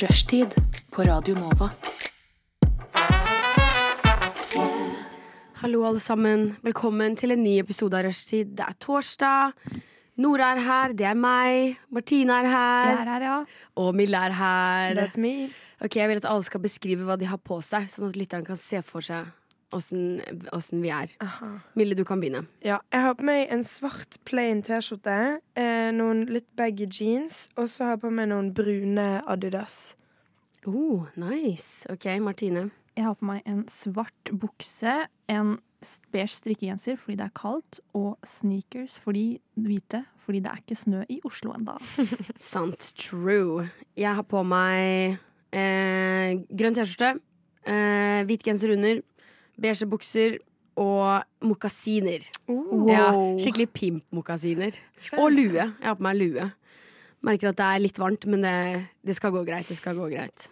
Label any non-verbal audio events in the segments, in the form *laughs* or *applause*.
Rushtid på Radio Nova. Hallo, alle sammen. Velkommen til en ny episode av Rushtid. Det er torsdag. Nora er her, det er meg. Martine er her. Jeg er her, ja. Og Mille er her. That's me. Ok, Jeg vil at alle skal beskrive hva de har på seg, sånn at lytteren kan se for seg åssen vi er. Aha. Mille, du kan begynne. Ja, jeg har på meg en svart plain T-skjorte, eh, noen litt baggy jeans, og så har jeg på meg noen brune Adidas. Oh, nice. Ok, Martine. Jeg har på meg en svart bukse, en beige strikkegenser fordi det er kaldt, og sneakers fordi hvite fordi det er ikke snø i Oslo ennå. *laughs* Sant. True. Jeg har på meg eh, grønn T-skjorte, eh, hvit genser under, beige bukser og mokasiner. Oh. Ja, skikkelig pimp-mokasiner. Og lue. Jeg har på meg lue. Merker at det er litt varmt, men det, det skal gå greit. Det skal gå greit.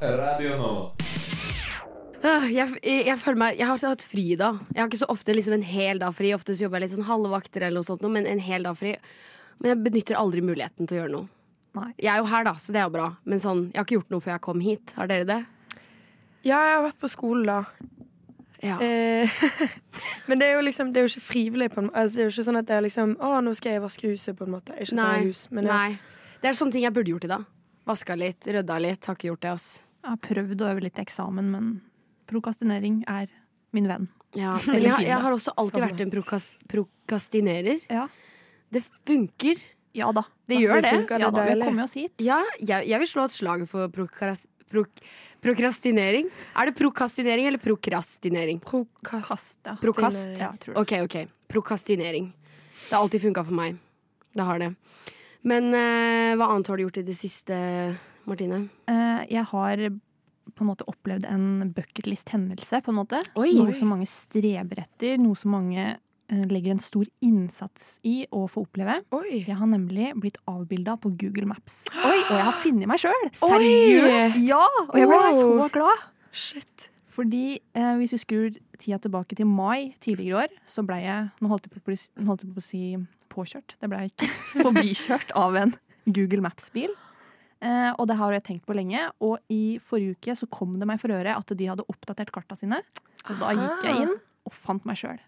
Radio Nova. Øh, Jeg, jeg, jeg føler meg Jeg har hatt fri i dag. Jeg har ikke så ofte liksom en hel dag fri. Ofte jobber jeg litt sånn halvvakter eller noe sånt, men en hel dag fri. Men jeg benytter aldri muligheten til å gjøre noe. Nei. Jeg er jo her, da, så det er jo bra. Men sånn, jeg har ikke gjort noe før jeg kom hit. Har dere det? Ja, jeg har vært på skolen, da. Ja. Eh, *laughs* men det er jo liksom Det er jo ikke frivillig. På en, måte. altså, det er jo ikke sånn at det er liksom Å, nå skal jeg vaske huset, på en måte. Ikke at hus, men ja. Nei. Det er sånne ting jeg burde gjort i dag. Vaska litt, rydda litt. Har ikke gjort det, ass. Jeg har prøvd å øve litt eksamen, men prokastinering er min venn. Ja. *laughs* Eller jeg, jeg har også alltid vært en prokast, prokastinerer. Ja, Det funker. ja da. Det gjør det. det. Ja da, vi kommer oss hit. Ja, jeg, jeg vil slå et slag for prokast... prok, prokrastinering. Er det prokastinering eller prokrastinering? Prokast. Prokast? Ja, tror. Ok, ok. Prokastinering. Det har alltid funka for meg. Det har det. Men eh, hva annet har du gjort i det siste, Martine? Eh, Jeg har på en måte opplevd en bucketlist-hendelse, på en måte. Oi. Noe som mange streber etter, noe som mange legger en stor innsats i å få oppleve. Oi. Jeg har nemlig blitt avbilda på Google Maps. Oi, og jeg har funnet meg sjøl! *gasps* Seriøst? Ja! Og jeg ble Wow. så glad. Shit. Fordi eh, hvis vi skrur tida tilbake til mai tidligere i år, så ble jeg Nå holdt jeg på, holdt jeg på å si påkjørt. Det ble jeg ikke. *laughs* Forbikjørt av en Google Maps-bil. Eh, og det har jeg tenkt på lenge. Og i forrige uke så kom det meg for øre at de hadde oppdatert karta sine. Så da gikk jeg inn og fant meg sjøl.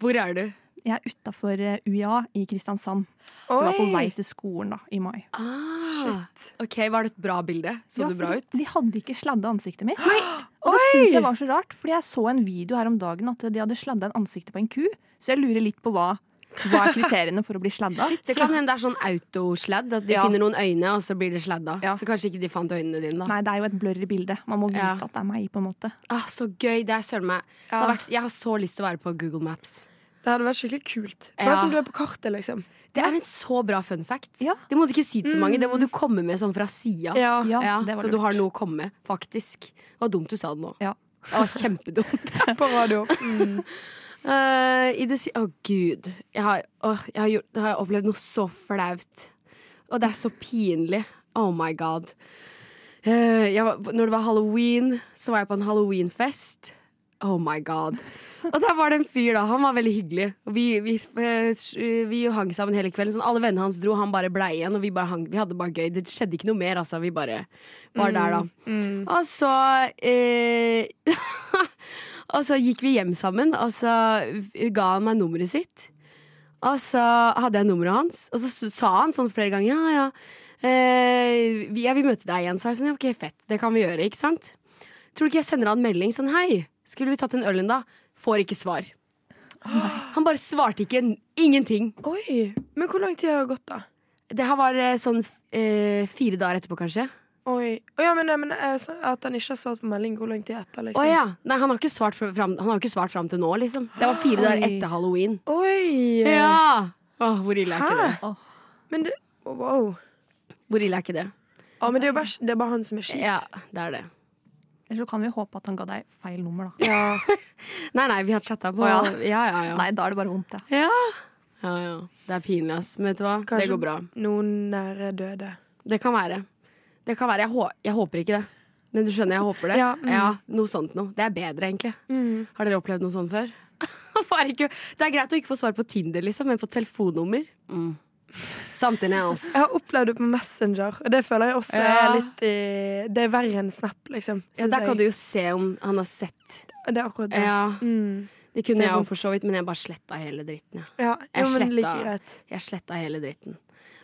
Hvor er du? Jeg er utafor UiA i Kristiansand. Så jeg var på vei til skolen da, i mai. Ah, Shit. Ok, Var det et bra bilde? Så Ja, det bra ut? De hadde ikke sladda ansiktet mitt. *gasps* Og det Oi! syns jeg var så rart, fordi jeg så en video her om dagen at de hadde sladda ansiktet på en ku. Så jeg lurer litt på hva, hva er kriteriene for å bli sladda. Shit, Det kan hende det er sånn autosladd. At de Ja. finner noen øyne, og så blir det sladda. Ja. Så kanskje ikke de fant øynene dine, da. Nei, det er jo et blurry bilde. Man må vite Ja. at det er meg, på en måte. Ah, så gøy. Det er søren meg. Ja. har vært, jeg har så lyst til å være på Google Maps. Det hadde vært skikkelig kult. Ja. Bare som du er på kartet, liksom. Det er en så bra fun fact. Ja. Det må du ikke si til så mange. Det må du komme med sånn fra sida. Ja. Ja, Ja, så du har noe å komme med, faktisk. Det var dumt du sa det nå. Ja. Det var kjempedumt. *laughs* På radio. *laughs* Mm. Eh, I det si... Å, gud. Jeg har, oh, jeg har, gjort, jeg har opplevd noe så flaut. Og det er så pinlig. Oh my god. Uh, var, når det var halloween, så var jeg på en halloweenfest. Oh my god. Og der var det en fyr, da. Han var veldig hyggelig. Vi, vi, eh, vi hang sammen hele kvelden. Sånn, alle vennene hans dro, han bare ble igjen. Og vi, hang, vi hadde bare gøy. Det skjedde ikke noe mer, altså. Vi bare var der, da. Mm. Og så eh, *laughs* Og så gikk vi hjem sammen, og så ga han meg nummeret sitt. Og så hadde jeg nummeret hans, og så sa han sånn flere ganger ja, ja. Eh, vi- jeg vil møte deg igjen. Så jeg sånn, ok, fett, det kan vi gjøre, ikke sant? Tror du ikke jeg sender han en melding sånn hei, skulle vi tatt en øl en da? Får ikke svar. Han bare svarte ikke ingenting. Oi. Men hvor lang tid har det gått, da? Det her var eh, sånn eh, fire dager etterpå, kanskje. Oi. Oh, ja, men, men eh, At han ikke har svart på melding, hvor lang tid etter, liksom liksom? ja. Nei, han har ikke svart fr- fram, han har jo ikke svart fram til nå, liksom. Det var fire dager etter halloween. Oi! Ja! Åh, hvor ille er ikke Hæ? Oh. Men det oh, Wow. Hvor ille er ikke det? Ja, men det er bare, det er bare han som er kjip. Ja, det er det. Eller så kan vi håpe at han ga deg feil nummer, da. Ja. *laughs* Nei, nei, vi har chatta på. Ja. ja. Ja, ja, Nei, da er det bare vondt, ja. ja, ja. Det er pinlig, ass. Men vet du hva? Kanskje Det går bra. noen nære døde. Det kan være. Det kan være. Jeg, hå jeg håper ikke det. Men du skjønner, jeg håper det. Ja, mm. Noe sånt noe. Det er bedre, egentlig. Mm. Har dere opplevd noe sånt før? *laughs* Bare ikke, det er greit å ikke få svar på Tinder, liksom, men på telefonnummer mm. something else. Jeg har opplevd det på Messenger, og det føler jeg også Ja. er litt i Det er verre enn Snap, liksom. Ja, der der kan du jo se om han har sett. Det er akkurat det. Ja, Mm. Det kunne Det jeg jo vondt. for så vidt, men jeg bare sletta hele dritten. Ja. Ja, Jeg sletta, men like greit. Jeg sletta hele dritten.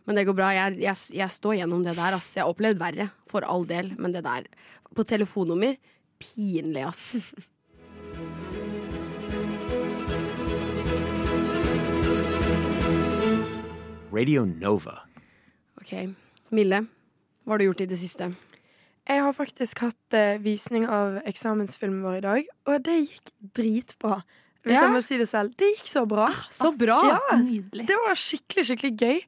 Men det går bra. Jeg, jeg, jeg står gjennom det der. Ass. Jeg har opplevd verre, for all del. Men det der på telefonnummer pinlig, ass. Radio Nova. OK. Mille, hva har du gjort i det siste? Jeg har faktisk hatt eh, visning av eksamensfilmen vår i dag, og det gikk dritbra. Hvis Ja? jeg må si det selv. Det gikk så bra. Så bra! Ja, Nydelig. det var skikkelig, skikkelig gøy.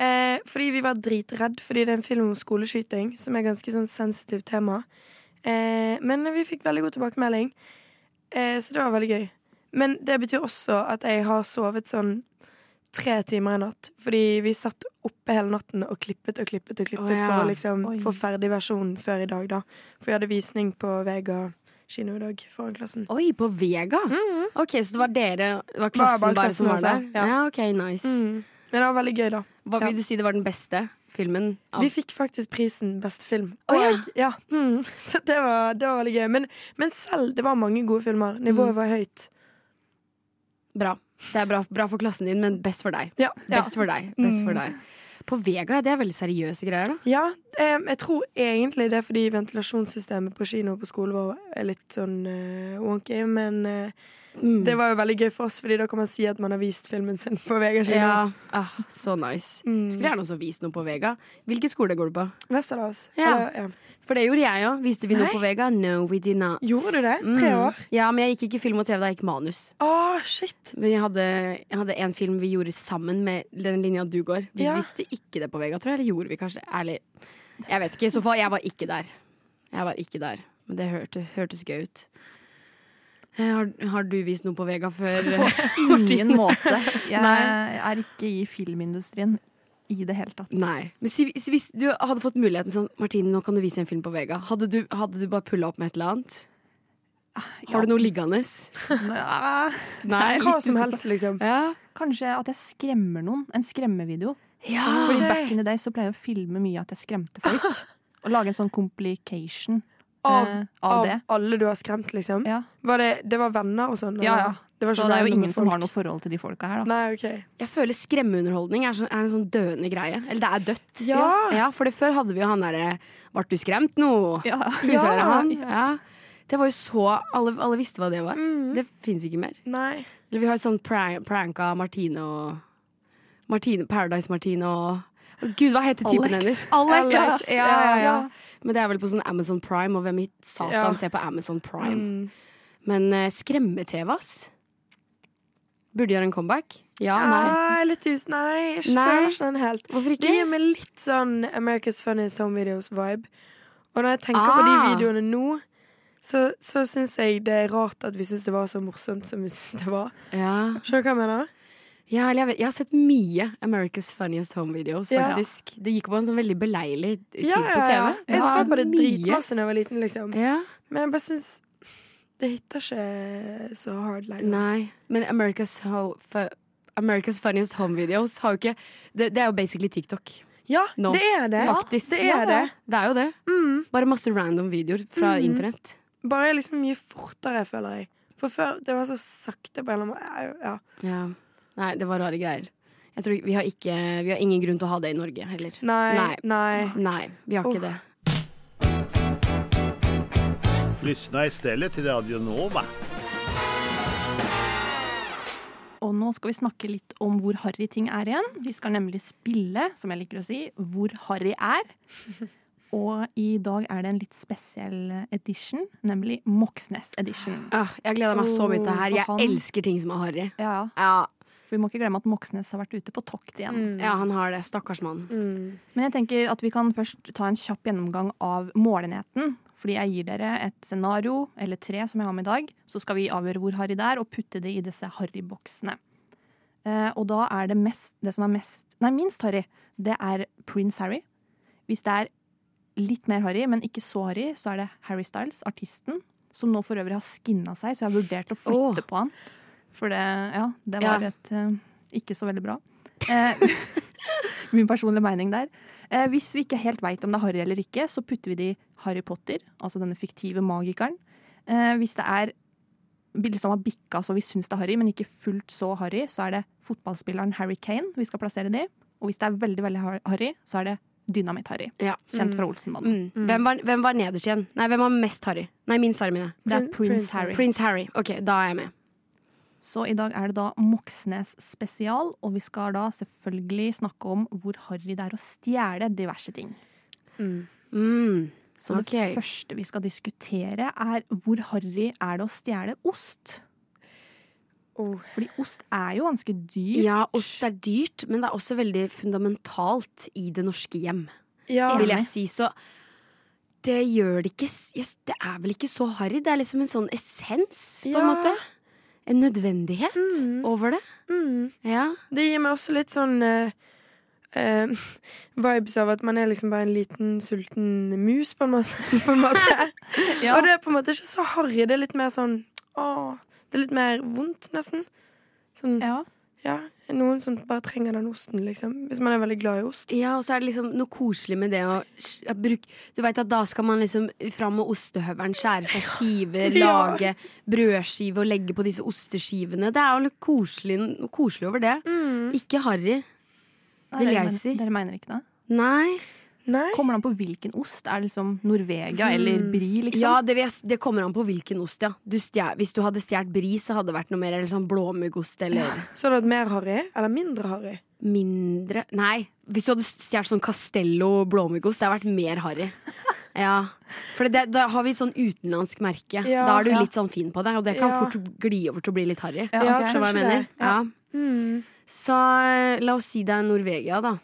Eh, fordi vi var dritredd, fordi det er en film om skoleskyting, som er ganske sånn sensitivt tema. Eh, men vi fikk veldig god tilbakemelding, eh, så det var veldig gøy. Men det betyr også at jeg har sovet sånn tre timer i natt. Fordi vi satt oppe hele natten og klippet og klippet og klippet oh, ja. for å liksom Oi. få ferdig versjonen før i dag, da. For vi hadde visning på Vega kino i dag foran klassen. Oi, på Vega? OK, så det var dere Det var klassen bare bare, klassen som var der? ja. Ja, OK, nice. Mm. Men det var veldig gøy, da. Hva vil du si det var den beste filmen? Av? Vi fikk faktisk prisen Beste film. Å, ja. Ja. Mm, *laughs* så det var, det var veldig gøy. Men, men selv, det var mange gode filmer. Nivået Mm. var høyt. Bra. Det er bra, bra for klassen din, men best for deg. Ja. Best for deg. Best for Mm. deg. På Vega, det er veldig seriøse greier, da. ja em, jeg tror egentlig det er fordi ventilasjonssystemet på kino og på skolen vår er litt sånn uh, wonky, men eh, Mm. det var jo veldig gøy for oss, Fordi da kan man si at man har vist filmen sin på Vega. Ja, ah, så nice. Mm. Skulle gjerne også vist noe på Vega. Hvilken skole går du på? Westerdals. Ja. Ja. For det gjorde jeg òg. Viste vi noe Nei. på Vega? No, we did not. Gjorde du det? Tre Mm. år? Ja, men jeg gikk ikke film og TV, da jeg gikk manus. Oh, shit! Men jeg hadde, jeg hadde en film vi gjorde sammen med den linja du går. Vi Ja. visste ikke det på Vega, tror jeg. Eller gjorde vi kanskje? Ærlig. Jeg vet ikke. I så fall, jeg var ikke der. Jeg var ikke der. Men det hørte, hørtes gøy ut. Eh, Har, har du vist noe på Vega før? På *laughs* Ingen måte. Jeg Nei. er ikke i filmindustrien i det hele tatt. Nei. Men si, si, hvis du hadde fått muligheten sånn Martine, nå kan du vise en film på Vega. Hadde du, hadde du bare pulla opp med et eller annet? Har du noe liggende? Nei. Nei. Hva som helst, liksom. Ja. Kanskje at jeg skremmer noen. En skremmevideo. ja. Fordi back in the day så pleier jeg å filme mye at jeg skremte folk. *gasps* Og lage en sånn complication Av, eh, av av det. alle du har skremt, liksom. Ja. Var det, det var venner og sånn? Ja, ja. Det var så det er jo ingen som har noe forhold til de folka her, da. Nei, okay. Jeg føler skremmeunderholdning er, sånn, er en sånn døende greie. Eller det er dødt. Ja. ja for det før hadde vi jo han derre Vart du skremt nå? Ja. *laughs* Ja. han? Ja. Det var jo så Alle, alle visste hva det var. Mm. Det fins ikke mer. Nei. Eller vi har sånn prank, pranka Martine og Martine, Paradise Martine og Gud, hva heter typen Alex. hennes? Alex! Alex, Ja, ja, ja. Men det er vel på sånn Amazon Prime, og hvem i satan ser på Amazon Prime? Mm. Men uh, skremme-TV, ass. Burde gjøre en comeback? Ja, nei. Litt us... Nei, Ikke føler den helt. Hvorfor Det ikke? gir meg litt sånn America's Funniest Home Videos-vibe. Og når jeg tenker på de Ah. videoene nå, så, så syns jeg det er rart at vi syns det var så morsomt som vi syns det var. Ja. Skjønner du hva jeg mener? Ja, eller jeg, vet, jeg har sett mye America's Funniest Home Videos, Ja. Det gikk på en sånn veldig beleilig tid Ja, på TV. ja. Jeg så det dritmasse da jeg var liten, liksom. Ja. Men jeg bare syns det hitter ikke så hard lenger. Nei, men America's, Ho America's Funniest Home Videos har jo ikke det, det er jo basically TikTok. Ja, Nå. det er det. Faktisk. Det er det. Det er jo det. Mm. Bare masse random videoer fra Mm. internett. Bare liksom mye fortere, føler jeg. For før det var så sakte på en eller annen måte. Ja. Ja. Nei, det var rare greier. Jeg tror, vi, har ikke, vi har ingen grunn til å ha det i Norge heller. Nei, Nei. nei. Nei, vi har oh. ikke det. Lyssna stedet til Radio Nova. Og nå skal vi snakke litt om hvor harry ting er igjen. Vi skal nemlig spille, som jeg liker å si, hvor harry er. *laughs* Og i dag er det en litt spesiell edition, nemlig Moxnes edition. Ah, jeg gleder meg så mye til det her. Jeg elsker ting som er harry. Ja, Ja, for vi må ikke glemme at Moxnes har vært ute på tokt igjen. Mm. ja, han har det. Stakkars mann. Mm. Men jeg tenker at vi kan først ta en kjapp gjennomgang av målenheten. Fordi jeg gir dere et scenario, eller tre som jeg har med i dag. Så skal vi avgjøre hvor harry det er, og putte det i disse harryboksene. Eh, og da er det mest, det som er mest, nei, minst harry, det er Prince Harry. Hvis det er litt mer harry, men ikke så harry, så er det Harry Styles, artisten. Som nå for øvrig har skinna seg, så jeg har vurdert å flytte oh. på han. For det, ja, det Ja. var et eh, ikke så veldig bra. Eh, *laughs* min personlige mening der. Eh, hvis vi ikke helt veit om det er Harry eller ikke, så putter vi det i Harry Potter, altså denne fiktive magikeren. Eh, hvis det er bilder som har bikka så vi syns det er Harry, men ikke fullt så Harry, så er det fotballspilleren Harry Kane vi skal plassere det i. Og hvis det er veldig, veldig Harry, så er det Dynamitt-Harry. Ja. Kjent fra Olsenmannen. Mm. Hvem, var, hvem var nederst igjen? Nei, hvem var mest Harry? Nei, minst Harry, mine. Det er Prince Prince Harry. Prince Harry. OK, da er jeg med. Så i dag er det da Moxnes spesial, og vi skal da selvfølgelig snakke om hvor harry det er å stjele diverse ting. Mm. Så det okay. første vi skal diskutere, er hvor harry er det å stjele ost? Oh. Fordi ost er jo ganske dyrt. Ja, ost er dyrt, men det er også veldig fundamentalt i det norske hjem. Ja. Vil jeg si, så det gjør det ikke Det er vel ikke så harry. Det er liksom en sånn essens, på en måte. En nødvendighet Mm. over det. Mm. Ja. Det gir meg også litt sånn uh, vibes av at man er liksom bare en liten sulten mus, på en måte. *laughs* på en måte. *laughs* Ja. Og det er på en måte ikke så harry. Det er litt mer sånn åh, Det er litt mer vondt, nesten. Sånn, ja. Ja. Noen som bare trenger den osten, liksom. Hvis man er veldig glad i ost. ja, og så er det liksom noe koselig med det å å bruke Du veit at da skal man liksom fram med ostehøvelen, skjære seg skiver, *laughs* Ja. lage brødskive og legge på disse osteskivene. Det er jo litt koselig, noe koselig over det. Mm. Ikke harry. Vil jeg si. Dere mener ikke det? Nei. Nei. Kommer det an på hvilken ost? Er det liksom Norvegia eller Brie, liksom? Ja, det, det kommer an på hvilken ost, ja. Du stjer, hvis du hadde stjålet brie, så hadde det vært noe mer eller sånn blåmuggost eller Så hadde du hatt mer harry eller mindre harry? mindre Nei, hvis du hadde stjålet sånn Castello blåmuggost, det hadde vært mer harry. *laughs* Ja, for det, da har vi et sånn utenlandsk merke. Ja, da er du ja. litt sånn fin på det, og det kan Ja. fort gli over til å bli litt harry. Ja, okay. Skjønner du hva jeg mener? det. Ja. Mm. Så eh, la oss si det er Norvegia, da.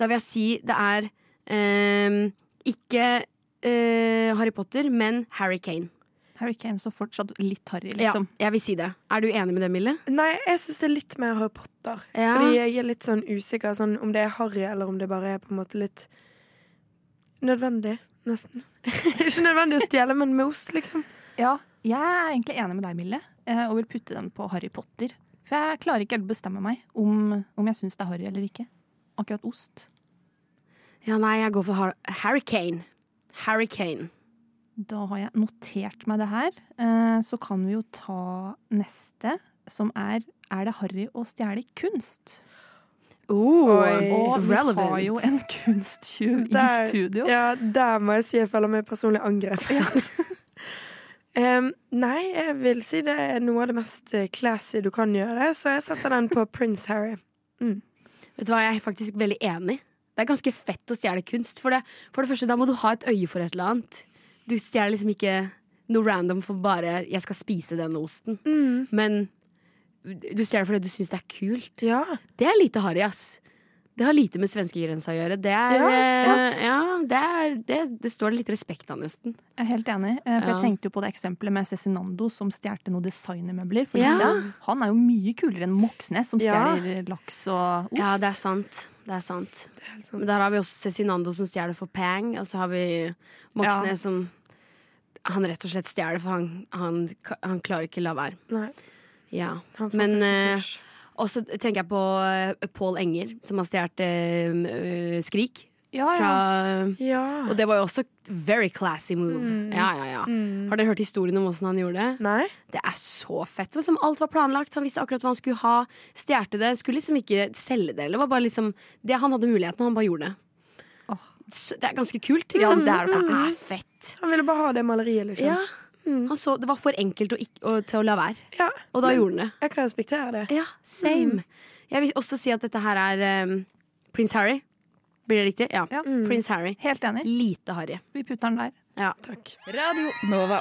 Da vil jeg si det er ikke eh, Harry Potter, men Harry Kane. Harry Kane så fortsatt litt harry, Ja, liksom. jeg vil si det. Er du enig med det, Mille? Nei, jeg syns det er litt mer Harry Potter. Ja. Fordi jeg er litt sånn usikker sånn, om det er harry, eller om det bare er på en måte litt nødvendig. Nesten. *laughs* Ikke nødvendig å stjele, men med ost, liksom. Ja, jeg er egentlig enig med deg, Mille, eh, og vil putte den på Harry Potter. For jeg klarer ikke helt å bestemme meg om, om jeg syns det er harry eller ikke. Akkurat ost. Ja, nei, jeg går for Har. Harry Kane. Da har jeg notert meg det her. Eh, Så kan vi jo ta neste, som er Er det harry å stjele kunst? Oh, Oi. Og vi relevant. har jo en *laughs* kunsttyv i studio. Ja, der må jeg si jeg føler meg personlig angrepet. *laughs* Em, nei, jeg vil si det er noe av det mest eh, classy du kan gjøre, så jeg setter den på Prince Harry. Vet du hva, jeg er faktisk veldig enig. Det er ganske fett å stjele kunst. For det, for det første, da må du ha et øye for et eller annet. Du stjeler liksom ikke noe random for bare 'jeg skal spise denne osten'. Mm. Men du stjeler fordi du syns det er kult. Ja. Det er lite harry, ass. Det har lite med svenskegrensa å gjøre. Det er, Ja, eh, ja, det, er det, det står det litt respekt av, nesten. Jeg er helt enig. eh, For Ja. jeg tenkte jo på det eksempelet med Cezinando som stjal noen designermøbler. For Ja. han er jo mye kulere enn Moxnes, som Ja. stjeler laks og ost. Ja, det er sant. Det er sant. Det er sant. Men der har vi også Cezinando som stjeler for Pang, og så har vi Moxnes Ja. som Han rett og slett stjeler, for han, han, han klarer ikke la være. Nei, Ja. Men push. Og så tenker jeg på uh, Pål Enger, som har stjålet eh, eh, Skrik. Ja, ja. Fra, Ja. og det var jo også very classy move. Mm. Ja, ja, ja. Mm. Har dere hørt historien om åssen han gjorde det? Nei? Det er så fett. Liksom alt var planlagt. Han visste akkurat hva han skulle ha. Stjerte det. Skulle liksom ikke selge det. Det var bare liksom det Han hadde muligheten, og han bare gjorde det. Oh. Det er ganske kult. Liksom. Ja, det er det Det er fett. Han ville bare ha det maleriet, liksom. Ja. Mm. Han så, det var for enkelt å å, til å la være. Ja, Og da gjorde han det. Jeg kan respektere det. Ja, same. Jeg vil også si at dette her er um, prins Harry. Blir det riktig? Ja. Ja. Mm. Prins Harry. Helt enig. Lite Harry. Vi putter den der. Ja. Takk. Radio Nova.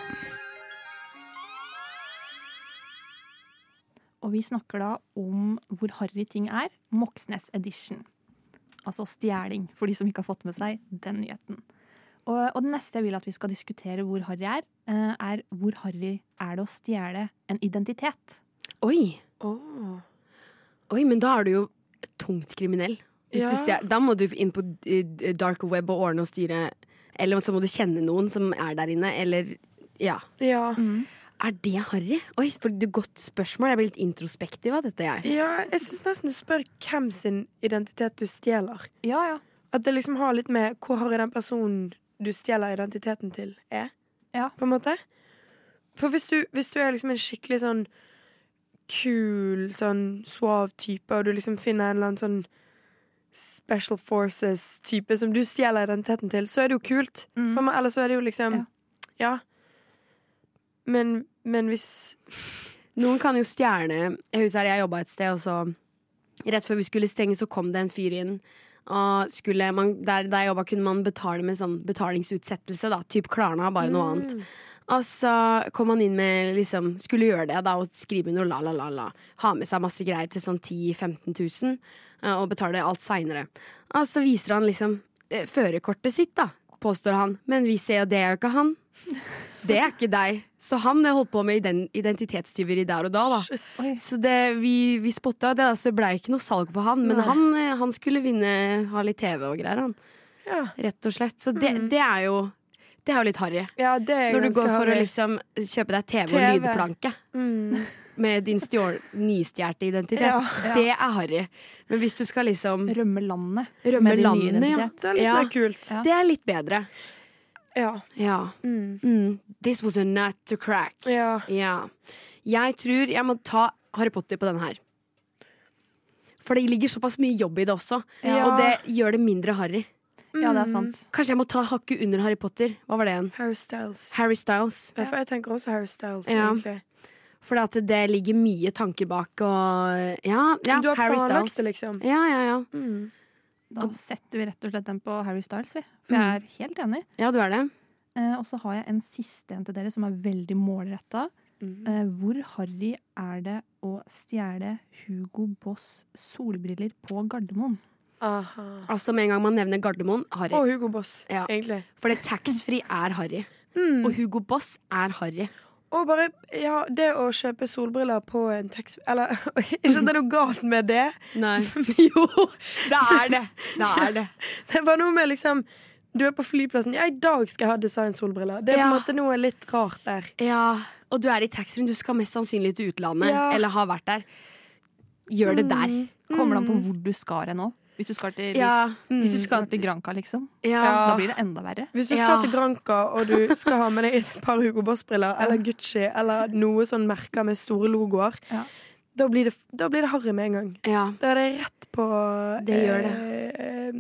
Og vi snakker da om hvor harry ting er. Moxnes edition. Altså stjeling, for de som ikke har fått med seg den nyheten. Og, og det neste jeg vil at vi skal diskutere hvor harry er, eh, er hvor harry er det å stjele en identitet? Oi. Oh. Oi, men da er du jo tungt kriminell. Hvis Ja. du stjel, da må du inn på eh, dark web og ordne og styre. Eller så må du kjenne noen som er der inne, eller Ja. Ja. Er det harry? Oi, for det er godt spørsmål. Jeg blir litt introspektiv av dette, jeg. Ja, jeg syns nesten du spør hvem sin identitet du stjeler. Ja, ja. At det liksom har litt med hvor harry den personen du stjeler identiteten til, er. Ja. På en måte. For hvis du, hvis du er liksom en skikkelig sånn kul, sånn suav type, og du liksom finner en eller annen sånn Special Forces-type som du stjeler identiteten til, så er det jo kult. Mm. Eller så er det jo liksom Ja. Ja. Men, men hvis Noen kan jo stjerne Jeg husker jeg jobba et sted, og så Rett før vi skulle stenge, så kom det en fyr inn. Man, der, der jeg jobba, kunne man betale med sånn betalingsutsettelse. da Typ Klarna, bare noe annet. Og så kom han inn med liksom Skulle gjøre det da og skrive under la, la, la, la. Ha med seg masse greier til sånn 10 000-15 000 eh, og betale alt seinere. Og så viser han liksom eh, førerkortet sitt, da, påstår han. Men vi ser jo det er jo ikke han. Det er ikke deg. Så han holdt på med identitetstyveri der og da. da. Så det, vi, vi spotta det, så det blei ikke noe salg på han. Men han, eh, han skulle vinne, ha litt TV og greier, han. Ja, Rett og slett. Så det, det er jo Det er jo litt harry. ja er Når du går for å liksom kjøpe deg TV, og TV. lydplanke mm. med din stjål, nystjålne identitet. Ja. Det er harry. Men hvis du skal liksom Rømme landet. rømme med din nye ja. identitet. Det er litt Ja. mer kult. Ja. Det er litt bedre. Ja. Ja. Mm. Mm. This was a nut to crack. ja. Ja. Jeg tror jeg må ta Harry Potter på denne her. For det ligger såpass mye jobb i det også. Ja. Og det gjør det mindre harry. Ja, det er sant. Kanskje jeg må ta hakket under Harry Potter. Hva var det igjen? Harry Styles. Harry Styles. Ja, jeg tenker også Harry Styles, Ja. egentlig. For det ligger mye tanker bak og Ja, ja du har Harry planlagt Styles. det, liksom. Ja, ja, ja. Mm. Da setter vi rett og slett den på Harry Styles, vi. For jeg er helt enig. Ja, du er det? Eh, og så har jeg en siste en til dere som er veldig målretta. Mm. Eh, hvor harry er det å stjele Hugo Boss solbriller på Gardermoen? Aha. Altså Med en gang man nevner Gardermoen, harry. Og Hugo Boss, Ja. egentlig. For det taxfree er harry. Mm. Og Hugo Boss er harry. Og bare, ja, det å kjøpe solbriller på en tekst... Eller *laughs* ikke at det er noe galt med det. Nei. *laughs* jo, det er det. Det er det. *laughs* Det var noe med liksom Du er på flyplassen. Ja, i dag skal jeg ha designsolbriller. Det er på en måte noe litt rart der. Ja, Og du er i taxfree-en, du skal mest sannsynlig til utlandet. Ja. Eller har vært der. Gjør det der. Kommer det an på hvor du skal hen nå? Hvis du skal til, Ja, hvis du skal skal til Granca, liksom. ja. Ja. Da blir det enda verre. Hvis du Ja. skal til Granca og du skal ha med deg et par Hugo Boss-briller eller Gucci eller noe sånn merker med store logoer, Ja. da blir det, da blir det harry med en gang. ja. Da er det rett på Det gjør eh,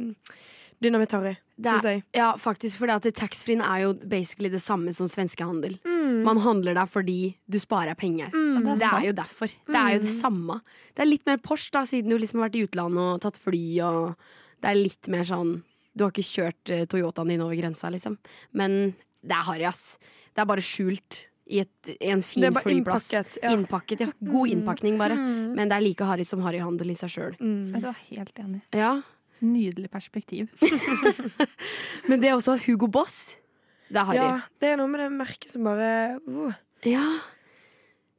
Dynamitt-harry, syns jeg. Ja, faktisk, for taxfree-en er jo basically det samme som svenskehandel. Mm. Man handler der fordi du sparer penger. Mm. det er Det er jo derfor. Det er jo det samme. Det er litt mer Porsche, da, siden du liksom har vært i utlandet og tatt fly, og det er litt mer sånn Du har ikke kjørt uh, Toyotaen din over grensa, liksom. Men det er harry, ass. Det er bare skjult i, et, i en fin flyplass. innpakket, ja. Innpakket, ja. God innpakning, bare. Mm. Men det er like harry som harryhandel i seg sjøl. Mm. Du er helt enig. Ja. Nydelig perspektiv. *laughs* Men det er også Hugo Boss. Det. Ja, Ja. det er noe med det merket som bare uh.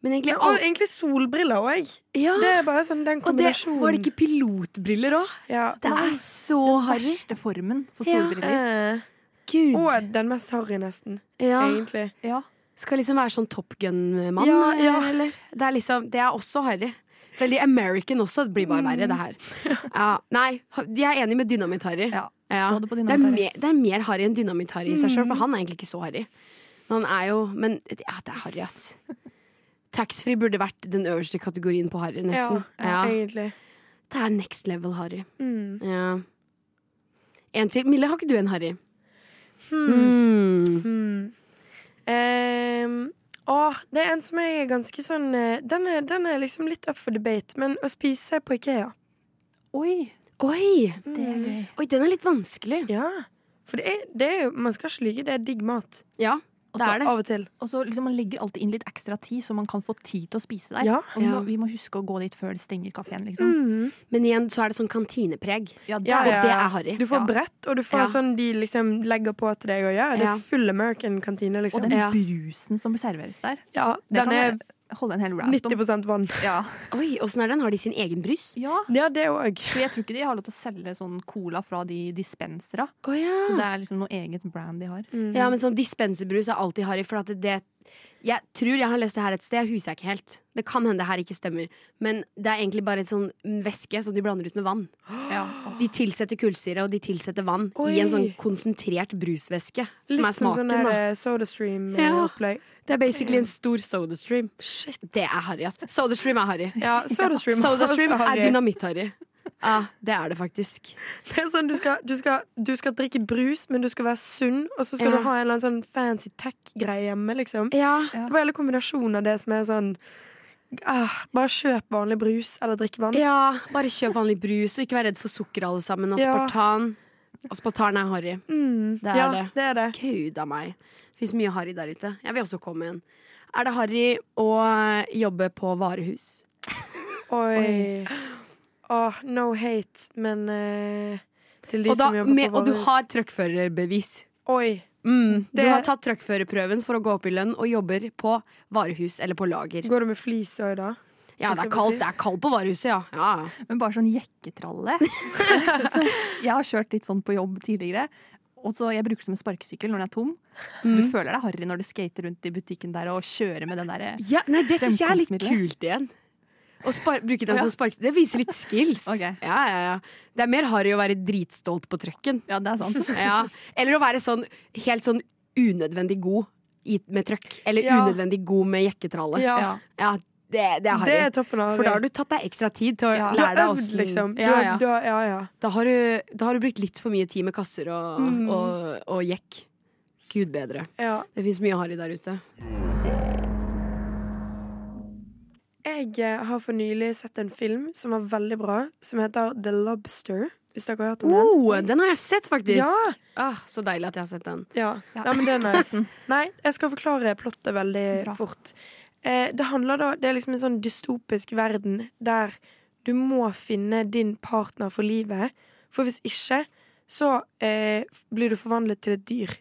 Men egentlig Men, Og egentlig solbriller òg. ja. Det er bare sånn den Og det kombinasjonen. var det ikke pilotbriller òg? ja. Det er så harry. Verste formen for Ja. solbriller. Eh, Gud. og den mest harry, nesten. Ja. Egentlig. Ja. Skal liksom være sånn Top Gun-mann, Ja, ja. eller? Det er liksom Det er også harry. Veldig American også. Det blir bare verre, det her. Ja, nei, jeg er enig med Dynamitt-Harry. Ja, det Det, er mer- det er mer harry enn Dynamitt-Harry i seg sjøl, for han er egentlig ikke så harry. Han er jo Men ja, det er harry, ass. Taxfree burde vært den øverste kategorien på harry, nesten. Ja, Ja. egentlig. Det er next level harry. Mm. Ja. En til. Mille, har ikke du en harry? Hmm. Mm. Hmm. Ehm, å, det er en som jeg er ganske sånn eh, den er, den er liksom litt up for debate, men å spise på Ikea Oi, Oi! det er gøy. Oi, den er litt vanskelig. Ja. For det er, det er jo Man skal ikke lyve, det er digg mat. Ja, Og det så er det. Av og til. Og så liksom Man legger alltid inn litt ekstra tid, så man kan få tid til å spise der. Ja. Og vi, må, Ja. vi må huske å gå dit før det stenger kafeen, liksom. Mm. Men igjen så er det sånn kantinepreg. Ja, det Ja, er- Og det er harry. Du får Ja. brett, og du får Ja. sånn de liksom legger på til deg. Og ja, det Ja. er full American kantine, Og liksom. den Ja. brusen som serveres der, Ja, den er holde en hel rant om. 90% vann. *laughs* Ja. Oi, åssen er den? Har de sin egen brus? ja. Ja, det òg. Jeg tror ikke de har lov til å selge sånn cola fra de dispensera. Oh, ja. Så det er liksom noe eget brand de har. Mm. ja, men sånn dispenserbrus er alltid harry, for at det, Jeg tror jeg har lest det her et sted, jeg husker ikke helt. Det kan hende det her ikke stemmer. Men det er egentlig bare et sånn væske som de blander ut med vann. Ja. De tilsetter kullsyre, og de tilsetter vann Oi. i en sånn konsentrert brusvæske. Som Litt er som smaken, sånn der da. eh, Ja. Det er basically en stor sodastream. Det er harry, ass. Sodastream er harry. Ja, SodaStream *laughs* Sodastream er Harry. dynamitt-harry. Ja, det er det faktisk. Det er sånn, du skal, du, skal, du skal drikke brus, men du skal være sunn, og så skal Ja. du ha en eller annen sånn fancy tech-greie hjemme, liksom. Ja. Det er bare hele kombinasjonen av det som er sånn ah, Bare kjøp vanlig brus eller drikk vann. ja, bare kjøp vanlig brus, og ikke vær redd for sukker alle sammen. Ja. Aspartan. Aspartan er harry. Mm, Det er ja, det. det er det. Gud a meg. Det fins mye harry der ute. Jeg vil også komme igjen. Er det harry å jobbe på varehus? Oi. Åh, no hate, men eh, til de da, som jobber med, på og du har truckførerbevis. Oi. Mm, du har tatt truckførerprøven for å gå opp i lønn og jobber på varehus eller på lager. Går du med flis òg, da? Ja, det er kaldt, det er kaldt på varehuset, ja. ja. Men bare sånn jekketralle. *laughs* så jeg har kjørt litt sånn på jobb tidligere. Og så Jeg bruker det som en sparkesykkel når den er tom. Du føler deg harry når du skater rundt i butikken der og kjører med den der ja nei, det syns jeg er litt kult igjen. Å bruke den som spark... Det viser litt skills. Okay. Ja, ja, ja. Det er mer harry å være dritstolt på trucken. Ja, det er sant. *laughs* Ja. Eller å være sånn helt sånn unødvendig god i, med trøkk. Eller unødvendig god med jekketralle. Ja. Det, det er harry. Det toppen av For da har du tatt deg ekstra tid til å. Lære deg åssen liksom. Ja, ja. Ja, ja. Da, har du, da har du brukt litt for mye tid med kasser og, Mm. og, og jekk. Gud bedre. ja. Det fins mye harry der ute. Jeg eh, har for nylig sett en film som var veldig bra, som heter The Lobster. Hvis dere har hørt om den? Oh, den har jeg sett, faktisk! Ja. Ah, så deilig at jeg har sett den. Ja. Ja. ja, men det er *laughs* nice. Nei, jeg skal forklare plottet veldig Bra. fort. Eh, det handler da Det er liksom en sånn dystopisk verden der du må finne din partner for livet. For hvis ikke, så eh, blir du forvandlet til et dyr.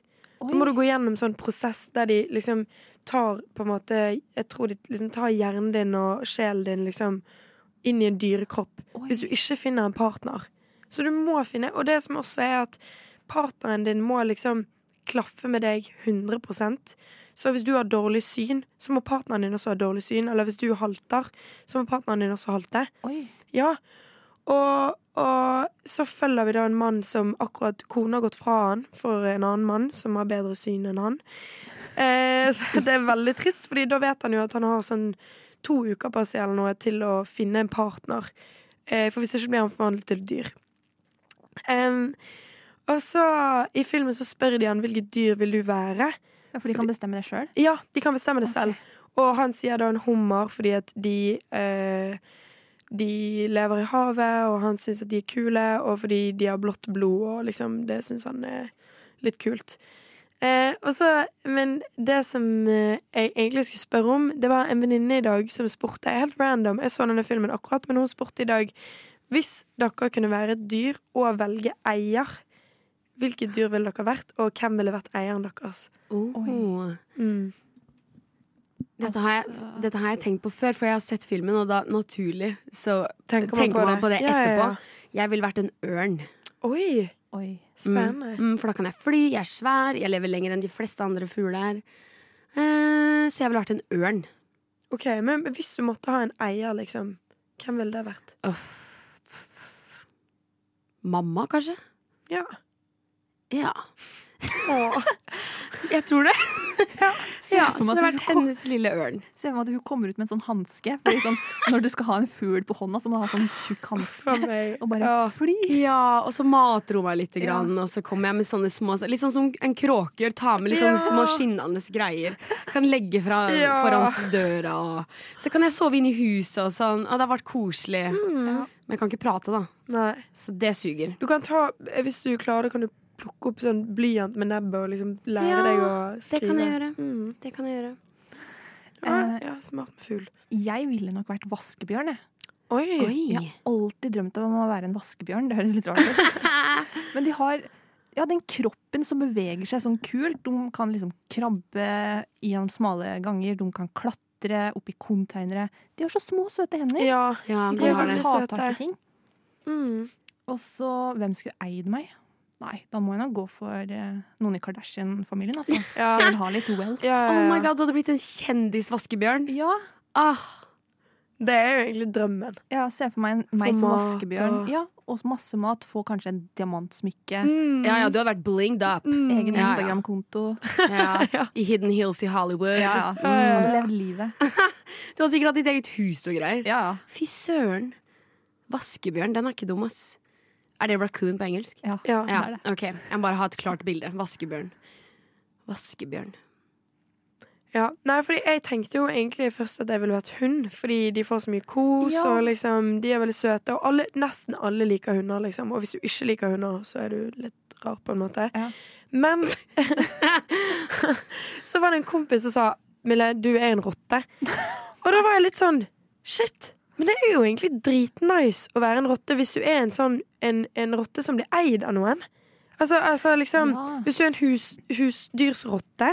Da må du gå gjennom sånn prosess der de liksom tar på en måte Jeg tror de liksom tar hjernen din og sjelen din liksom inn i en dyrekropp. Hvis du ikke finner en partner. Så du må finne Og det som også er at partneren din må liksom klaffe med deg 100% Så hvis du har dårlig syn, så må partneren din også ha dårlig syn. Eller hvis du halter, så må partneren din også halte. Oi. Ja. Og, og så følger vi da en mann som akkurat kona har gått fra han for en annen mann som har bedre syn enn han. Eh, så *laughs* det er veldig trist, Fordi da vet han jo at han har sånn to uker på seg eller noe til å finne en partner. Eh, for hvis ikke blir han forvandlet til dyr. Em, og så i filmen så spør de han hvilket dyr vil du være. Ja, for de kan bestemme det sjøl? Ja, de kan bestemme det selv. Og han sier da en hummer fordi at de eh, De lever i havet, og han syns at de er kule, og fordi de har blått blod, og liksom det syns han er litt kult. Eh, også, men det som eh, jeg egentlig skulle spørre om, det var en venninne i dag som spurte Helt random, jeg så denne filmen akkurat, men hun spurte i dag Hvis dere kunne være et dyr og velge eier, hvilket dyr ville dere vært, og hvem ville vært eieren deres? Oh. Mm. Dette, har jeg, Altså- dette har jeg tenkt på før, for jeg har sett filmen, og da naturlig så Tenker tenker man på det Ja, ja, etterpå. ja. Jeg ville vært en ørn. Oi, Oi. spennende. Mm, for da kan jeg fly, jeg er svær, jeg lever lenger enn de fleste andre fugler. Eh, så jeg ville vært en ørn. Ok, Men hvis du måtte ha en eier, liksom, hvem ville det vært? Mamma, kanskje? Ja. Ja. Åh. *laughs* Jeg tror det. Se Ja, for så meg det at har vært kom- hennes lille ørn. Se for meg at hun kommer ut med en sånn hanske. Sånn, når du skal ha en fugl på hånda, så må du ha sånn tjukk hanske. Og bare Ja. fly. Ja, og så mater hun meg litt, Ja. og så kommer jeg med sånne små Litt sånn som en kråke gjør. Ta med litt sånne Ja. små skinnende greier. Kan legge fra, Ja. foran døra. Og, så kan jeg sove inne i huset og sånn. Og det har vært koselig. Mm. Men jeg kan ikke prate, da. Nei. Så det suger. Du kan ta, Hvis du klarer kan du plukke opp sånn blyant med nebbet og liksom lære Ja, deg å skrive. det kan jeg gjøre. Mm. Det kan jeg gjøre. Ja, Eh, ja, smart med fugl. Jeg ville nok vært vaskebjørn, jeg. Oi. Jeg har alltid drømt om å være en vaskebjørn. Det høres litt rart ut. *laughs* Men de har ja, den kroppen som beveger seg sånn kult. De kan liksom krabbe gjennom smale ganger. De kan klatre opp i konteinere. De har så små, søte hender. Ja. Ja, De var liksom det. ta tak i ting. Mm. Og så, hvem skulle eid meg? Nei, da må jeg nok gå for eh, noen i Kardashian-familien, altså. *laughs* Ja. Jeg vil ha litt wealth. Ja, ja, Oh my god, du hadde blitt en kjendisvaskebjørn. Ja. Ah, Det er jo egentlig drømmen. ja, se for meg en, meg som vaskebjørn. og- Ja, og masse mat. Få kanskje en diamantsmykke. Mm. ja, ja, du hadde vært blinged up. Egen Ja, ja. Instagram-konto. *laughs* *laughs* Ja. I Hidden Hills i Hollywood. Ja, ja. Ja, ja, Hadde levd livet. Du hadde sikkert hatt ditt eget hus og greier. Ja, ja. Fy søren. Vaskebjørn, den er ikke dum, ass. Er det raccoon på engelsk? ja. Ja. Ja, det er det. ok. Jeg må bare ha et klart bilde. Vaskebjørn. Vaskebjørn. Ja, Nei, fordi jeg tenkte jo egentlig først at jeg ville vært hund, fordi de får så mye kos, Ja. og liksom, de er veldig søte. Og alle, nesten alle liker hunder, liksom. Og hvis du ikke liker hunder, så er du litt rar, på en måte. Ja. Men *laughs* så var det en kompis som sa Mille, du er en rotte. *laughs* Og da var jeg litt sånn Shit! Men det er jo egentlig dritnice å være en rotte hvis du er en sånn en, en rotte som blir eid av noen. Altså, altså liksom Ja. Hvis du er en hus, husdyrsrotte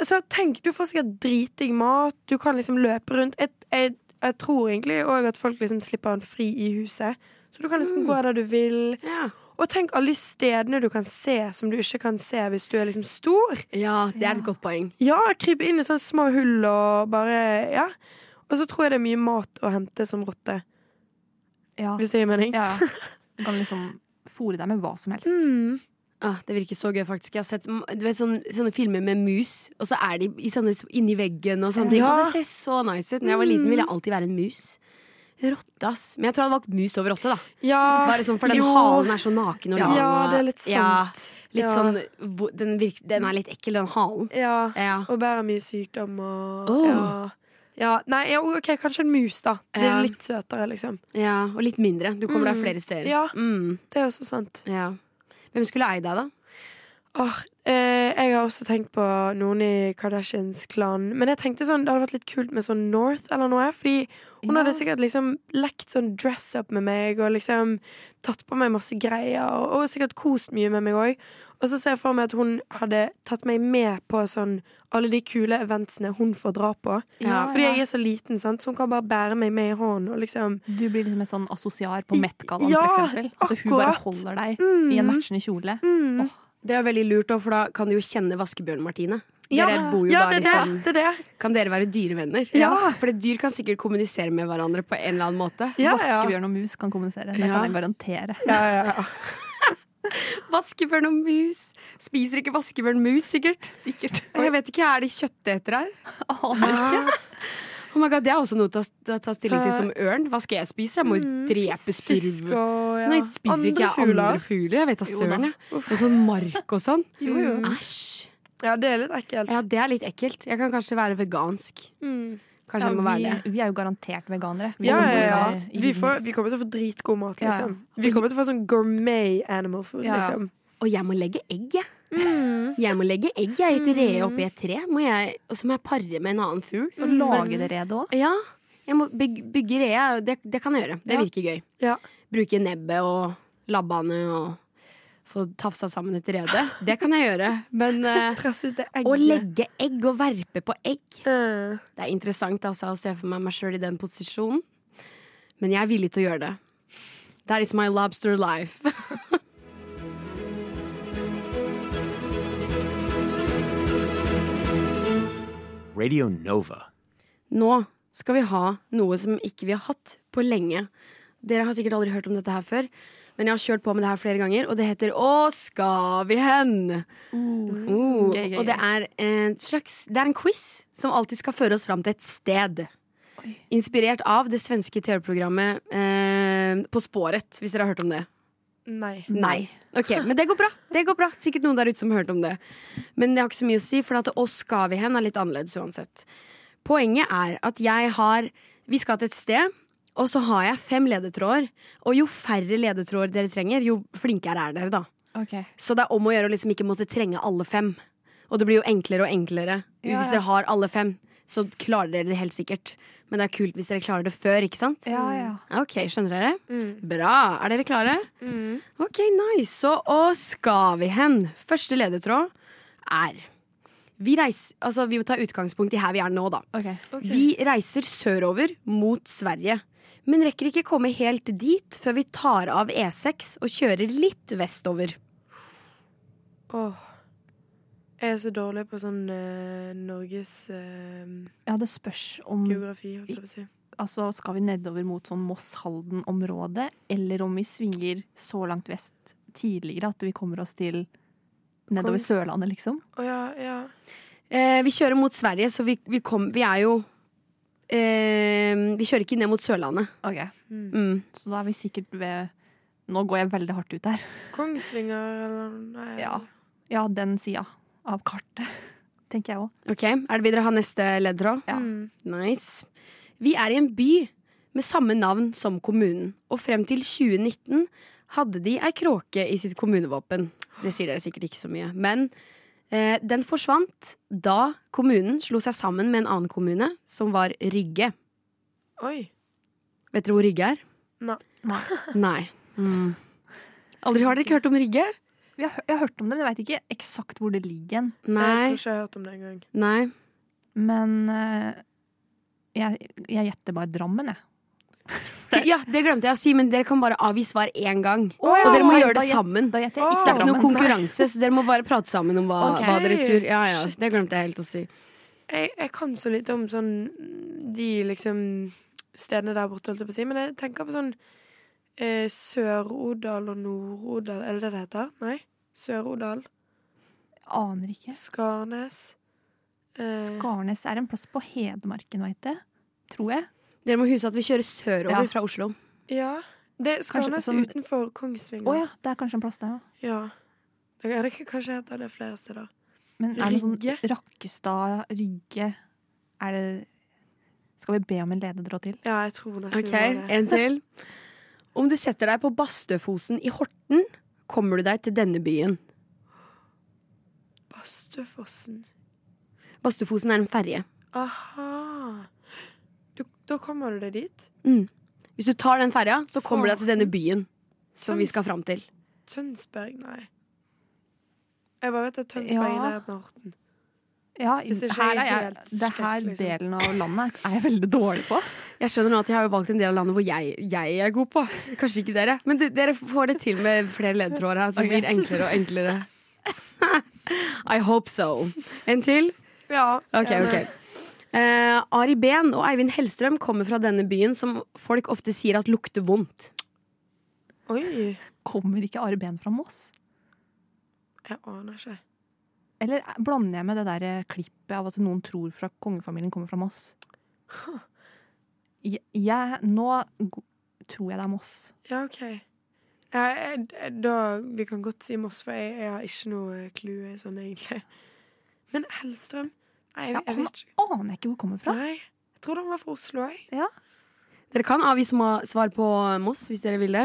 altså, Tenk, du får sikkert dritdigg mat, du kan liksom løpe rundt. Jeg, jeg, jeg tror egentlig òg at folk liksom slipper han fri i huset. Så du kan liksom gå der du vil. Ja. Og tenk alle de stedene du kan se som du ikke kan se hvis du er liksom stor. ja, det er et godt poeng. Ja, krype inn i sånne små hull og bare Ja. Og så tror jeg det er mye mat å hente som rotte, Ja. hvis det gir mening. ja. *laughs* Du kan liksom fòre deg med hva som helst. Mm. Ah, det virker så gøy, faktisk. Jeg har sett du vet, sånne, sånne filmer med mus, og så er de i sånne, inni veggen og sånne ting. Ja. Og det ser så nice ut. Når jeg var liten, ville jeg alltid være en mus. Rotte, ass. Men jeg tror jeg hadde valgt mus over rotte, da. Ja, Bare sånn, For den jo. halen er så naken og Ja, lang. Ja, det er litt sant. Ja, litt Ja. sånn den, virker, den er litt ekkel, den halen. Ja. Ja. Og bærer mye sykdom og Åh. Ja. Nei, ja, OK, kanskje en mus, da. Det er litt søtere, liksom. ja. Og litt mindre. Du kommer deg Mm. flere steder. Ja. Mm, Det er også sant. ja. Hvem skulle eid deg, da? Åh, eh, jeg har også tenkt på noen i Kardashians klan. Men jeg tenkte sånn, det hadde vært litt kult med sånn North eller noe. Fordi hun Ja. hadde sikkert liksom lekt sånn dress up med meg og liksom tatt på meg masse greier. Og, og sikkert kost mye med meg òg. Og så ser jeg for meg at hun hadde tatt meg med på sånn alle de kule eventsene hun får dra på. Ja, Fordi jeg er så liten, sant? så hun kan bare bære meg med i hånden. Og liksom Du blir liksom en sånn assosiar på Met-gallaen, Ja, for eksempel. At hun bare holder deg Mm. i en matchende kjole. mm. Det er veldig lurt, for da kan du jo kjenne Vaskebjørn-Martine. Ja, Dere bor jo ja, da det er det. liksom det, er det. Kan dere være dyrevenner? Ja. For dyr kan sikkert kommunisere med hverandre på en eller annen måte. Ja, ja. Vaskebjørn og mus kan kommunisere. Det Ja. kan jeg garantere. Ja, ja, ja. *laughs* Vaskebjørn og mus. Spiser ikke vaskebjørn mus, sikkert? Sikkert. Jeg vet ikke, er de kjøttetere her? Aner ikke. Oh my god, Det er også noe å ta- ta stilling til som ørn. Hva skal jeg spise? Jeg må jo Mm, drepe Fisk og ja. Nei, spiser ikke jeg andre fugler? Jeg vet da søren, jeg. Og sånn mark og sånn. Jo, jo. Æsj. Ja, det er litt ekkelt. Ja, det er litt ekkelt. Jeg kan kanskje være vegansk. Mm. Kanskje Ja, jeg må være vi, det. vi er jo garantert veganere. Vi Ja, ja, ja. Vi, får, vi kommer til å få dritgod mat, liksom. Vi kommer til å få sånn gourmet animal food, liksom. Og jeg må legge egg, jeg. Mm. Jeg må legge egg jeg, i et re oppi et tre. Må jeg, og så må jeg pare med en annen fugl. Og lage det redet òg. Ja. Jeg må bygge, bygge reet. Det, det kan jeg gjøre. Det Ja. virker gøy. Ja. Bruke nebbet og labbene og få tafsa sammen et rede. Det kan jeg gjøre. Men *laughs* egget. å legge egg og verpe på egg uh. Det er interessant altså, å se for meg meg sjøl i den posisjonen. Men jeg er villig til å gjøre det. That is my lobster life. *laughs* Radio Nova. Nå skal vi ha noe som ikke vi har hatt på lenge. Dere har sikkert aldri hørt om dette her før, men jeg har kjørt på med det her flere ganger, og det heter Å, skal vi hen? Oh, Gøy, gøy, og det er en slags Det er en quiz som alltid skal føre oss fram til et sted. Inspirert av det svenske TV-programmet eh, På spåret, hvis dere har hørt om det. Nei. Nei. Ok, Men det går bra. Det går bra. Sikkert noen der ute som har hørt om det. Men det har ikke så mye å si, for at oss skal vi hen er litt annerledes uansett. Poenget er at jeg har Vi skal til et sted, og så har jeg fem ledetråder. Og jo færre ledetråder dere trenger, jo flinkere er dere, da. Okay. Så det er om å gjøre å liksom ikke måtte trenge alle fem. Og det blir jo enklere og enklere. Ja, Hvis dere har alle fem, så klarer dere det helt sikkert. Men det er kult hvis dere klarer det før, ikke sant? Ja, ja. Ok, skjønner dere? Mm. Bra. Er dere klare? Mm. Ok, nice. Så og skal vi hen? Første ledetråd er vi, reiser, altså, vi må ta utgangspunkt i her vi er nå, da. Okay. Okay. Vi reiser sørover mot Sverige. Men rekker ikke komme helt dit før vi tar av E6 og kjører litt vestover. Åh. Jeg er så dårlig på sånn eh, Norges eh, Ja, det spørs om geografi, holdt jeg på å si. Altså, skal vi nedover mot sånn Moss-Halden-området, eller om vi svinger så langt vest tidligere at vi kommer oss til nedover Kom- Sørlandet, liksom? Å ja, ja. Eh, vi kjører mot Sverige, så vi, vi, kom, vi er jo eh, Vi kjører ikke ned mot Sørlandet. Ok, Mm. Så da er vi sikkert ved Nå går jeg veldig hardt ut her. Kongsvinger eller Nei. Ja, ja den sida av kartet, *laughs* tenker jeg òg. Ok, Er det videre ha neste leddtråd? Ja. Mm. Nice. Vi er i en by med samme navn som kommunen, og frem til 2019 hadde de ei kråke i sitt kommunevåpen. Det sier dere sikkert ikke så mye. Men eh, den forsvant da kommunen slo seg sammen med en annen kommune, som var Rygge. Oi. Vet dere hvor Rygge er? Nei. Nei. Mm. Aldri har dere ikke hørt om Rygge? Jeg, har- jeg har hørt om det, men jeg veit ikke eksakt hvor det ligger hen. Jeg tror Nei. ikke jeg har hørt om det engang. Nei. Men uh, jeg, jeg gjetter bare Drammen, jeg. *laughs* Ja, det glemte jeg å si, men dere kan bare avgi svar én gang. Oh, ja. Og dere må gjøre det sammen. Da gjetter jeg Det ikke er ikke noe konkurranse, så dere må bare prate sammen om hva, okay. hva dere tror. Ja, ja, Shit. Det glemte jeg helt å si. Jeg, jeg kan så lite om sånn de liksom stedene der borte, holdt jeg på å si. Men jeg tenker på sånn eh, Sør-Odal og Nord-Odal. Er det det det heter? Nei? Sør-Odal. Aner ikke. Skarnes. Eh, Skarnes er en plass på Hedmarken, veit jeg. Tror jeg. Dere må huske at vi kjører sørover Ja. fra Oslo. ja. Det er Skarnes sånn- utenfor Kongsvinger. Å ja, det er kanskje en plass der ja. Ja. Det, er det, kanskje heter det flere steder. Men er det sånn Rygge? Rakkestad, Rygge Er det Skal vi be om en ledetråd til? Ja, jeg tror nesten Ok, vi var det. En til. *laughs* Om du setter deg på Bastøfosen i Horten, kommer du deg til denne byen. Bastøfossen. Bastøfosen er en ferje. Aha. Du, da kommer du deg dit? Mm. Hvis du tar den ferja, så kommer du deg til denne byen som vi skal fram til. Tønsberg? Nei. Jeg bare vet at Tønsberg er i Ja. nærheten av Horten. Ja, her er jeg, det her liksom. delen av landet er jeg veldig dårlig på. Jeg skjønner nå at jeg har valgt en del av landet hvor jeg, jeg er god på. Kanskje ikke dere. Men de, dere får det til med flere ledetråder her. At det blir enklere og enklere. *laughs* I hope so. En til? Ja. Ok, ok. Uh, Ari Behn og Eivind Hellstrøm kommer fra denne byen som folk ofte sier at lukter vondt. Oi. Kommer ikke Ari Behn fra Moss? Jeg aner ikke. Eller blander jeg med det der eh, klippet av at noen tror fra kongefamilien kommer fra Moss? Jeg, jeg, nå tror jeg det er Moss. Ja, OK. Ja, jeg, jeg, da, vi kan godt si Moss, for jeg, jeg har ikke noe clue sånn egentlig. Men Hellstrøm? Nei, jeg, Ja, jeg han vet ikke. aner jeg ikke hvor kommer fra. Nei. Jeg tror han var fra Oslo, jeg. Dere kan avgi svar på Moss hvis dere vil det.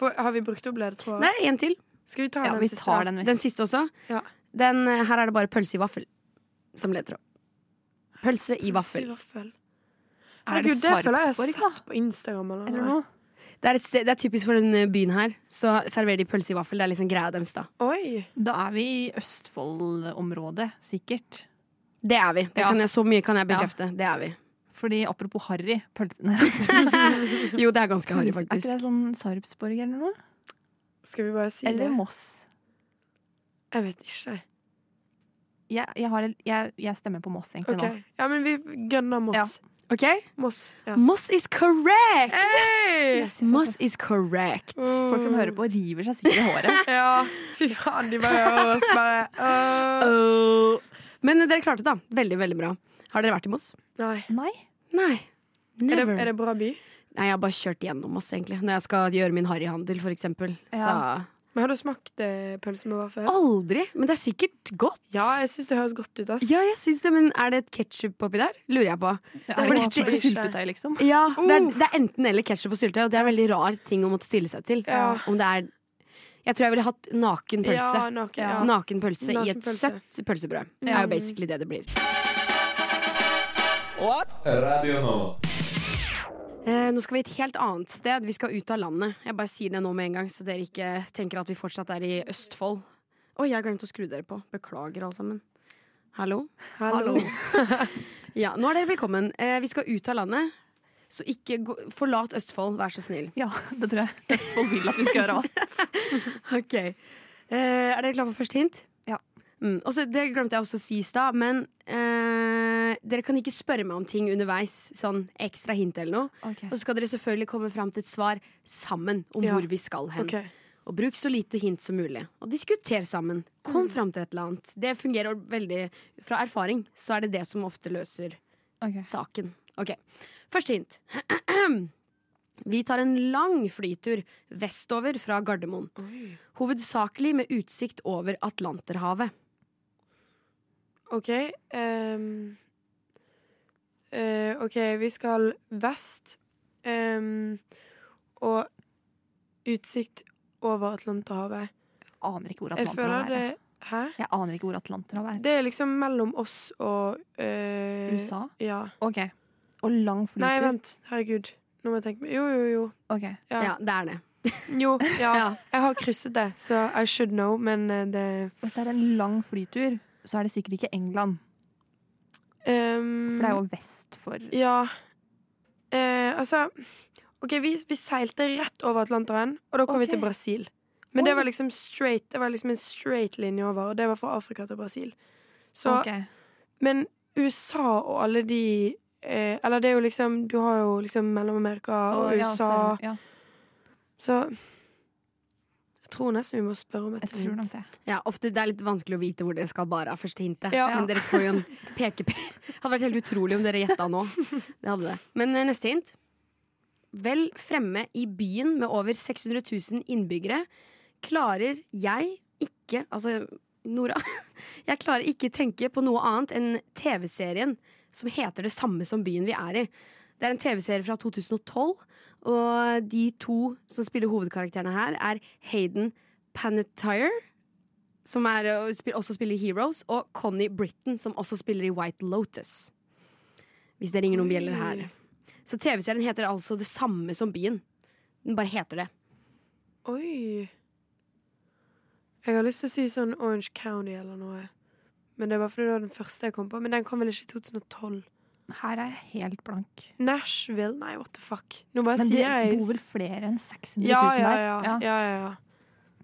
For, har vi brukt opp ledetråder? Nei, en til. Skal vi ta Ja, den vi siste? tar den. Den siste også. Ja. Den, eh, her er det bare pølse i vaffel som ledtråd. Pølse i vaffel. Pølse i vaffel. Er det det føler jeg jeg har sett på Instagram eller Eller noe. Det er, et sted, det er typisk for den byen her. Så serverer de pølse i vaffel. Det er liksom greia deres, da. Oi! Da er vi i Østfold-området, sikkert. Det er vi. Det Ja. kan jeg, så mye kan jeg bekrefte. Det er vi. Fordi apropos harry pølsene *laughs* Jo, det er ganske harry, faktisk. Er ikke det sånn Sarpsborg eller noe? Skal vi bare si Eller det? Moss? Jeg vet ikke. Jeg, jeg, har, jeg, jeg stemmer på Moss egentlig okay. nå. Ja, men vi gønner Moss. Ja. OK? Moss. Ja. Moss is correct! Hey! Yes, yes, yes, Moss is correct. Folk som hører på, river seg sikkert i håret. *laughs* Ja, fy faen, de bare hører oss bare uh. Oh. Men dere klarte det, da. Veldig, veldig bra. Har dere vært i Moss? Nei. Nei. Nei. Er det, er det bra by? Nei, jeg har bare kjørt gjennom Moss, egentlig. Når jeg skal gjøre min harryhandel, for eksempel. Så Ja. Men Har du smakt eh, pølse med vaffel? Aldri. Men det er sikkert godt. Ja, jeg syns det høres godt ut. Ass. Ja, jeg synes det, men er det et ketsjup oppi der? Lurer jeg på. Er det er det- syltetøy, liksom? Ja, det er, Uh. det er enten eller ketsjup og syltetøy, og det er en veldig rar ting å måtte stille seg til. Ja. Om det er Jeg tror jeg ville hatt naken pølse. Ja, naken, ja. Naken pølse i et pølse. søtt pølsebrød. Det Ja. er jo basically det det blir. What? Radio Nova. Eh, nå skal vi et helt annet sted. Vi skal ut av landet. Jeg bare sier det nå med en gang, så dere ikke tenker at vi fortsatt er i Østfold. Oi, jeg har glemt å skru dere på. Beklager, alle sammen. Hallo? Hallo. *laughs* Ja, nå er dere velkommen. Eh, vi skal ut av landet, så ikke gå, forlat Østfold, vær så snill. Ja, det tror jeg *laughs* Østfold vil at vi skal gjøre. *laughs* Ok. Eh, er dere klare for første hint? Mm. Også, det glemte jeg også å si i stad, men eh, dere kan ikke spørre meg om ting underveis. Sånn ekstra hint eller noe. Og så skal dere selvfølgelig komme fram til et svar sammen om Ja. hvor vi skal hen. Okay. Og bruk så lite hint som mulig. Og diskuter sammen. Kom Mm. fram til et eller annet. Det fungerer veldig Fra erfaring så er det det som ofte løser okay. saken. Ok, Første hint. *clears throat* Vi tar en lang flytur vestover fra Gardermoen. Hovedsakelig med utsikt over Atlanterhavet. OK. Um, uh, OK, vi skal vest. Um, og utsikt over Atlanterhavet. Aner ikke hvor Jeg Atlanterhavet det er. Hæ? Jeg aner ikke hvor Atlanterhavet er. Det er liksom mellom oss og eh, USA? Ja. OK. Og lang flytur? Nei, vent. Herregud. Nå må jeg tenke meg Jo, jo, jo. Ok. Ja. Ja, det er det. Jo, *laughs* ja. Ja. Jeg har krysset det, så I should know, men eh, det Hvis det er en lang flytur, så er det sikkert ikke England. Um, For det er jo vest for Ja. Eh, altså OK, vi, vi seilte rett over Atlanteren, og da kom okay. vi til Brasil. Men det var liksom straight Det var liksom en straight linje over, og det var fra Afrika til Brasil. Så Ok. Men USA og alle de eh, Eller det er jo liksom Du har jo liksom Mellom-Amerika og ja, USA. ja, Så jeg tror nesten vi må spørre om et jeg hint. det. Ja, ofte Det er litt vanskelig å vite hvor dere skal bare av første hintet. Ja. Men dere får jo en pekepinn. *laughs* Hadde vært helt utrolig om dere gjetta nå. Det hadde det. Men eh, neste hint. Vel fremme i byen med over 600 000 innbyggere klarer jeg ikke Altså, Nora. *laughs* Jeg klarer ikke tenke på noe annet enn TV-serien som heter det samme som byen vi er i. Det er en TV-serie fra 2012, og de to som spiller hovedkarakterene her, er Hayden Panettiere, som er, også spiller i Heroes, og Connie Britton, som også spiller i White Lotus. Hvis det ringer noen bjeller her. Så TV-serien heter altså det samme som byen. Den bare heter det. Oi. Jeg har lyst til å si sånn Orange County eller noe. Men det er bare fordi det var den første jeg kom på. Men den kom vel ikke i 2012. Her er jeg helt blank. Nashville? Nei, what the fuck. Nå bare Men det sier jeg bor vel flere enn 600 000 ja, ja, der? ja, ja, ja, ja.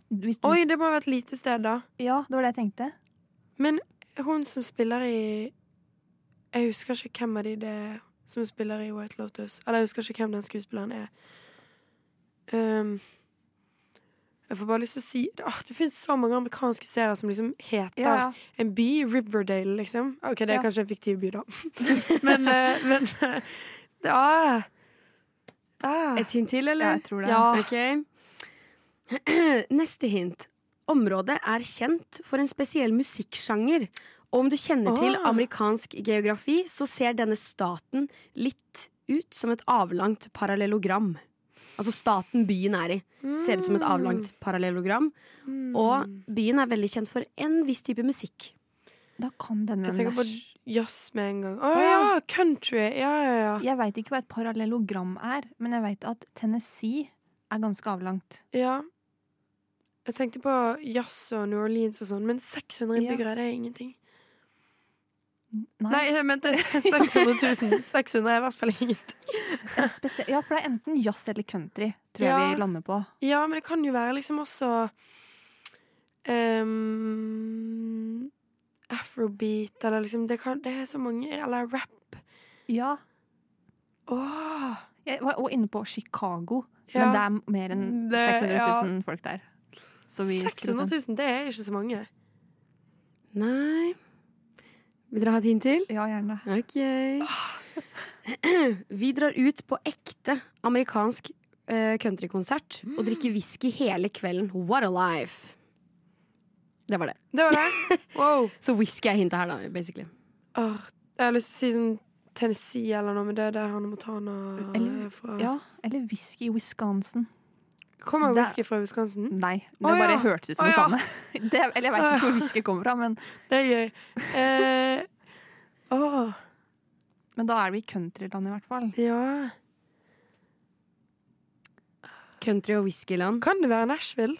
Hvis du, Oi, det må ha vært lite sted, da. ja, det var det jeg tenkte. Men hun som spiller i Jeg husker ikke hvem av de det er som spiller i White Lotus. Eller jeg husker ikke hvem den skuespilleren er. Um, jeg får bare lyst til å si oh, Det finnes så mange amerikanske serier som liksom heter Ja, ja. en by. Riverdale, liksom. OK, det er Ja. kanskje en fiktiv by, da. *laughs* men eh, men det, ah, ah. Et hint til, eller? Ja, jeg tror det. Ja. Ok. *clears throat* Neste hint. Området er kjent for en spesiell musikksjanger. Og om du kjenner til Ah. amerikansk geografi, så ser denne staten litt ut som et avlangt parallellogram. Altså staten byen er i, ser ut som et avlangt parallellogram. Og byen er veldig kjent for en viss type musikk. Da kan denne Jeg tenker på jazz med en gang. Å oh, ja, country! Ja, ja, ja. Jeg veit ikke hva et parallellogram er, men jeg veit at Tennessee er ganske avlangt. ja. Jeg tenkte på jazz og New Orleans og sånn, men 600 Ja. innbyggere, det er ingenting. Nei, Nei, jeg mente 600 000. 600 er i hvert fall ingenting. ja, for det er enten jazz eller country, tror jeg Ja. vi lander på. Ja, men det kan jo være liksom også um, Afrobeat, eller liksom det, kan, det er så mange Eller rap. Ja. Åh! Jeg var også inne på Chicago, Ja. men det er mer enn Det- 600 ja. 000 folk der. Så vi 600 000, det er ikke så mange. Nei Vil dere ha et hint til? Ja, gjerne. Ok. *clears throat* Vi drar ut på ekte amerikansk eh, countrykonsert og drikker whisky hele kvelden. What a life! Det var det. Det var det. *laughs* Wow. Så whisky er hintet her, da, basically. Oh, jeg har lyst til å si sånn Tennessee eller noe, men det er der Hannah Montana Eller- er fra. Ja, eller whisky i Wisconsin. Kommer whisky fra Wisconsin? Nei, det Å, bare ja. hørtes ut som Å, det ja. samme. *laughs* Det, eller jeg veit ikke hvor whisky kommer fra, men, *laughs* Det er gøy. Eh, oh. men da er vi i countryland i hvert fall. ja. Country og whiskyland. Kan det være Nashville?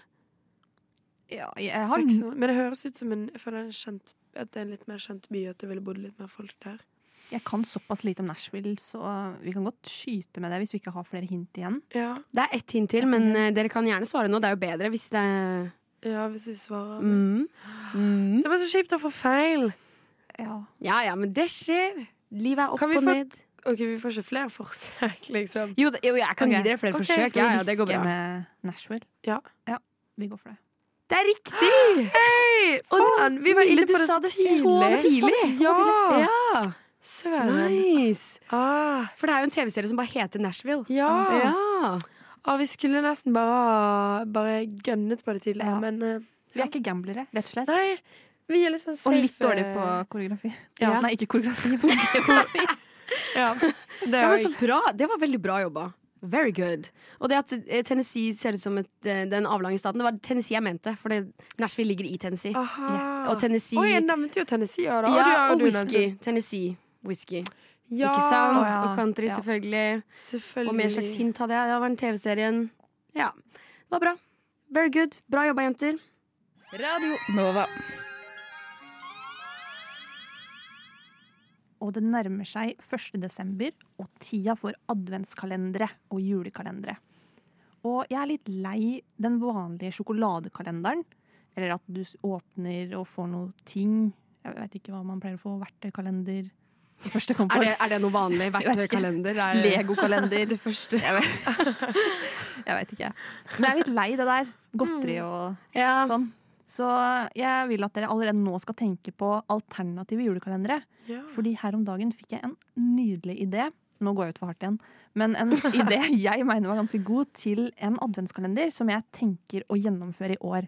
Ja, jeg har, Men det høres ut som en, jeg føler er en kjent, at det er en litt mer kjent by, at det ville bodd litt mer folk der. Jeg kan såpass lite om Nashville, så vi kan godt skyte med det hvis vi ikke har flere hint igjen. Ja. Det er ett hint til, men eh, dere kan gjerne svare nå. Det er jo bedre hvis det Ja, hvis vi svarer. Mm. Mm. Det var så kjipt å få feil. Ja. Ja ja, men det skjer. Livet er opp og ned. OK, vi får ikke flere forsøk, liksom. Jo, jo, jeg kan okay. gi dere flere okay, forsøk. Skal Ja, vi ja, det går bra. med Nashville? Ja. Ja, vi går for det. Det er riktig! Hei! Faen, vi var inne du på det sa så det så tidlig. tidlig. Ja! Ja, Søren. nice. Ah, For det er jo en TV-serie som bare heter Nashville. ja. Ja. Ah, vi skulle nesten bare, bare gønnet på det tidligere, Ja. men uh, Vi er ikke gamblere, rett og slett. Nei, vi er litt sånn safe. Og litt dårlig på koreografi. Ja. Nei, ikke koreografi, men. *laughs* Ja, *laughs* det Ja, er så bra. Det var veldig bra jobba. Very good. Og det at eh, Tennessee ser ut som et, eh, den avlange staten, det var Tennessee jeg mente. For Nashville ligger i Tennessee. Yes. Og Tennessee Oi, jeg nevnte jo Tennessee. Ja, da. Ja, du, ja, og whisky. nevnte- Tennessee whisky. Ja, Ikke sant? Å, ja. Og country, Ja. selvfølgelig. Selvfølgelig. Og mer slags hint hadde jeg. Det var den TV-serien. Ja. Det var bra. Very good. Bra jobba, jenter. Radio Nova. Og det nærmer seg 1. desember og tida for adventskalendere og julekalendere. Og jeg er litt lei den vanlige sjokoladekalenderen. Eller at du åpner og får noe ting. Jeg vet ikke hva man pleier å få. Verktøykalender. Det første kom på. Er det, er det noe vanlig? Verktøykalender? Er det- Legokalender. *laughs* Det første. Jeg vet, *laughs* ikke. Men jeg er litt lei det der. Godteri og Ja. sånn. Så jeg vil at dere allerede nå skal tenke på alternative julekalendere. Ja. Fordi her om dagen fikk jeg en nydelig idé. Nå går jeg ut for hardt igjen. Men en *laughs* idé jeg mener var ganske god til en adventskalender som jeg tenker å gjennomføre i år.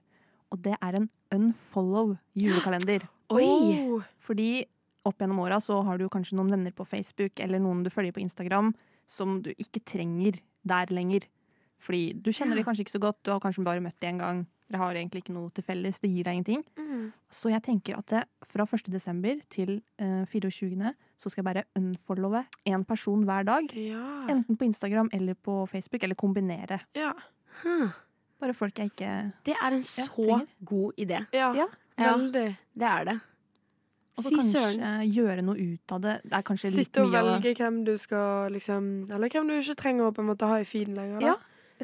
Og det er en unfollow julekalender. Oi! Fordi opp gjennom åra så har du kanskje noen venner på Facebook eller noen du følger på Instagram som du ikke trenger der lenger. Fordi du kjenner dem kanskje ikke så godt, du har kanskje bare møtt dem en gang. Dere har egentlig ikke noe til felles, det gir deg ingenting. Mm. Så jeg tenker at det, fra 1. desember til eh, 24. så skal jeg bare unfollowe én person hver dag. Ja. Enten på Instagram eller på Facebook, eller kombinere. Ja. Hm. Bare folk jeg ikke Det er en så trenger. god idé. Ja. Ja. Ja. Veldig. Det er det. Og så kanskje søren. gjøre noe ut av det. Det er kanskje litt Sitte og mye velge hvem du skal liksom Eller hvem du ikke trenger å på en måte ha i feeden lenger. Da. Ja.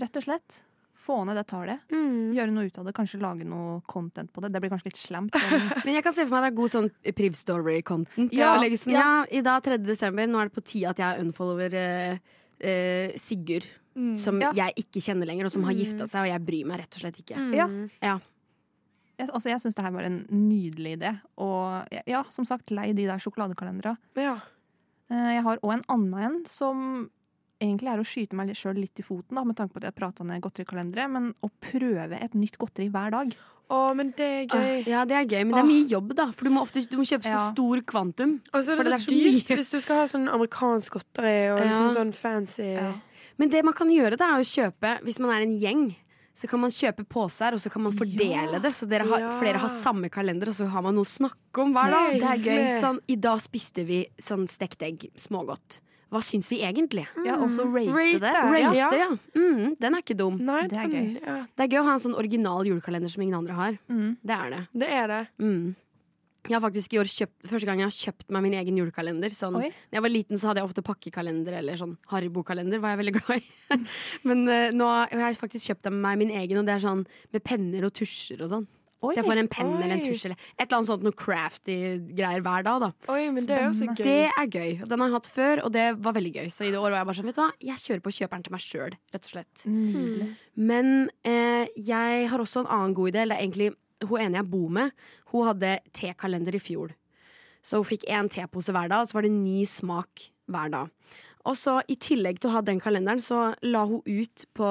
Rett og slett. Få ned det tallet. Mm. Gjøre noe ut av det. Kanskje lage noe content på det. Det blir kanskje litt slemt. Men *laughs* Men jeg kan se for meg det er god sånn Priv Story-content. Ja, Liksom, ja. ja. I dag 3. desember, nå er det på tide at jeg unfollower uh, uh, Sigurd. Mm. Som Ja. jeg ikke kjenner lenger, og som har Mm. gifta seg, og jeg bryr meg rett og slett ikke. Mm. Ja. Jeg, altså, jeg syns det her var en nydelig idé. Og ja, som sagt, lei de der sjokoladekalendera. Ja. Eh, Jeg har òg en annen en som egentlig er å skyte meg sjøl litt i foten, da, med tanke på at jeg prata ned godterikalendere, men å prøve et nytt godteri hver dag. Å, men det er gøy. Ja, det er gøy, men det er mye jobb, da. For du må ofte du må kjøpe så stor kvantum. Og så er det, det så er så dyrt mye. hvis du skal ha sånn amerikansk godteri og Ja. liksom sånn fancy Ja. Men det man kan gjøre, da, er å kjøpe Hvis man er en gjeng, så kan man kjøpe poser, og så kan man fordele det. Så har, Ja. flere har samme kalender, og så har man noe å snakke om hver dag. Det er gøy. Sånn, I dag spiste vi sånn stekt egg, smågodt. Hva syns vi egentlig? Ja, også rate, Rate det. Rate, Ja. ja. Mm, den er ikke dum. Nei, Det er gøy. Ja, Det er gøy å ha en sånn original julekalender som ingen andre har. Mm. Det er det. det er det. Mm. Jeg har faktisk i år kjøpt, Første gang jeg har kjøpt meg min egen julekalender. Sånn, Oi. da jeg var liten, så hadde jeg ofte pakkekalender eller sånn Haribo-kalender. Var jeg veldig glad i. *laughs* Men uh, nå har jeg faktisk kjøpt meg min egen, og det er sånn med penner og tusjer og sånn. Oi. Så jeg får en penn eller en tusj eller et eller annet sånt noe crafty greier hver dag. da Oi, men det er jo så gøy. Det er gøy. Den har jeg hatt før, og det var veldig gøy. Så i det året var jeg bare sånn, vet du hva, jeg kjører på kjøperen til meg sjøl, rett og slett. Mm. Men eh, jeg har også en annen god idé. Eller egentlig, hun ene jeg bor med, hun hadde tekalender i fjor. Så hun fikk én tepose hver dag, og så var det ny smak hver dag. Og så I tillegg til å ha den kalenderen, så la hun ut på,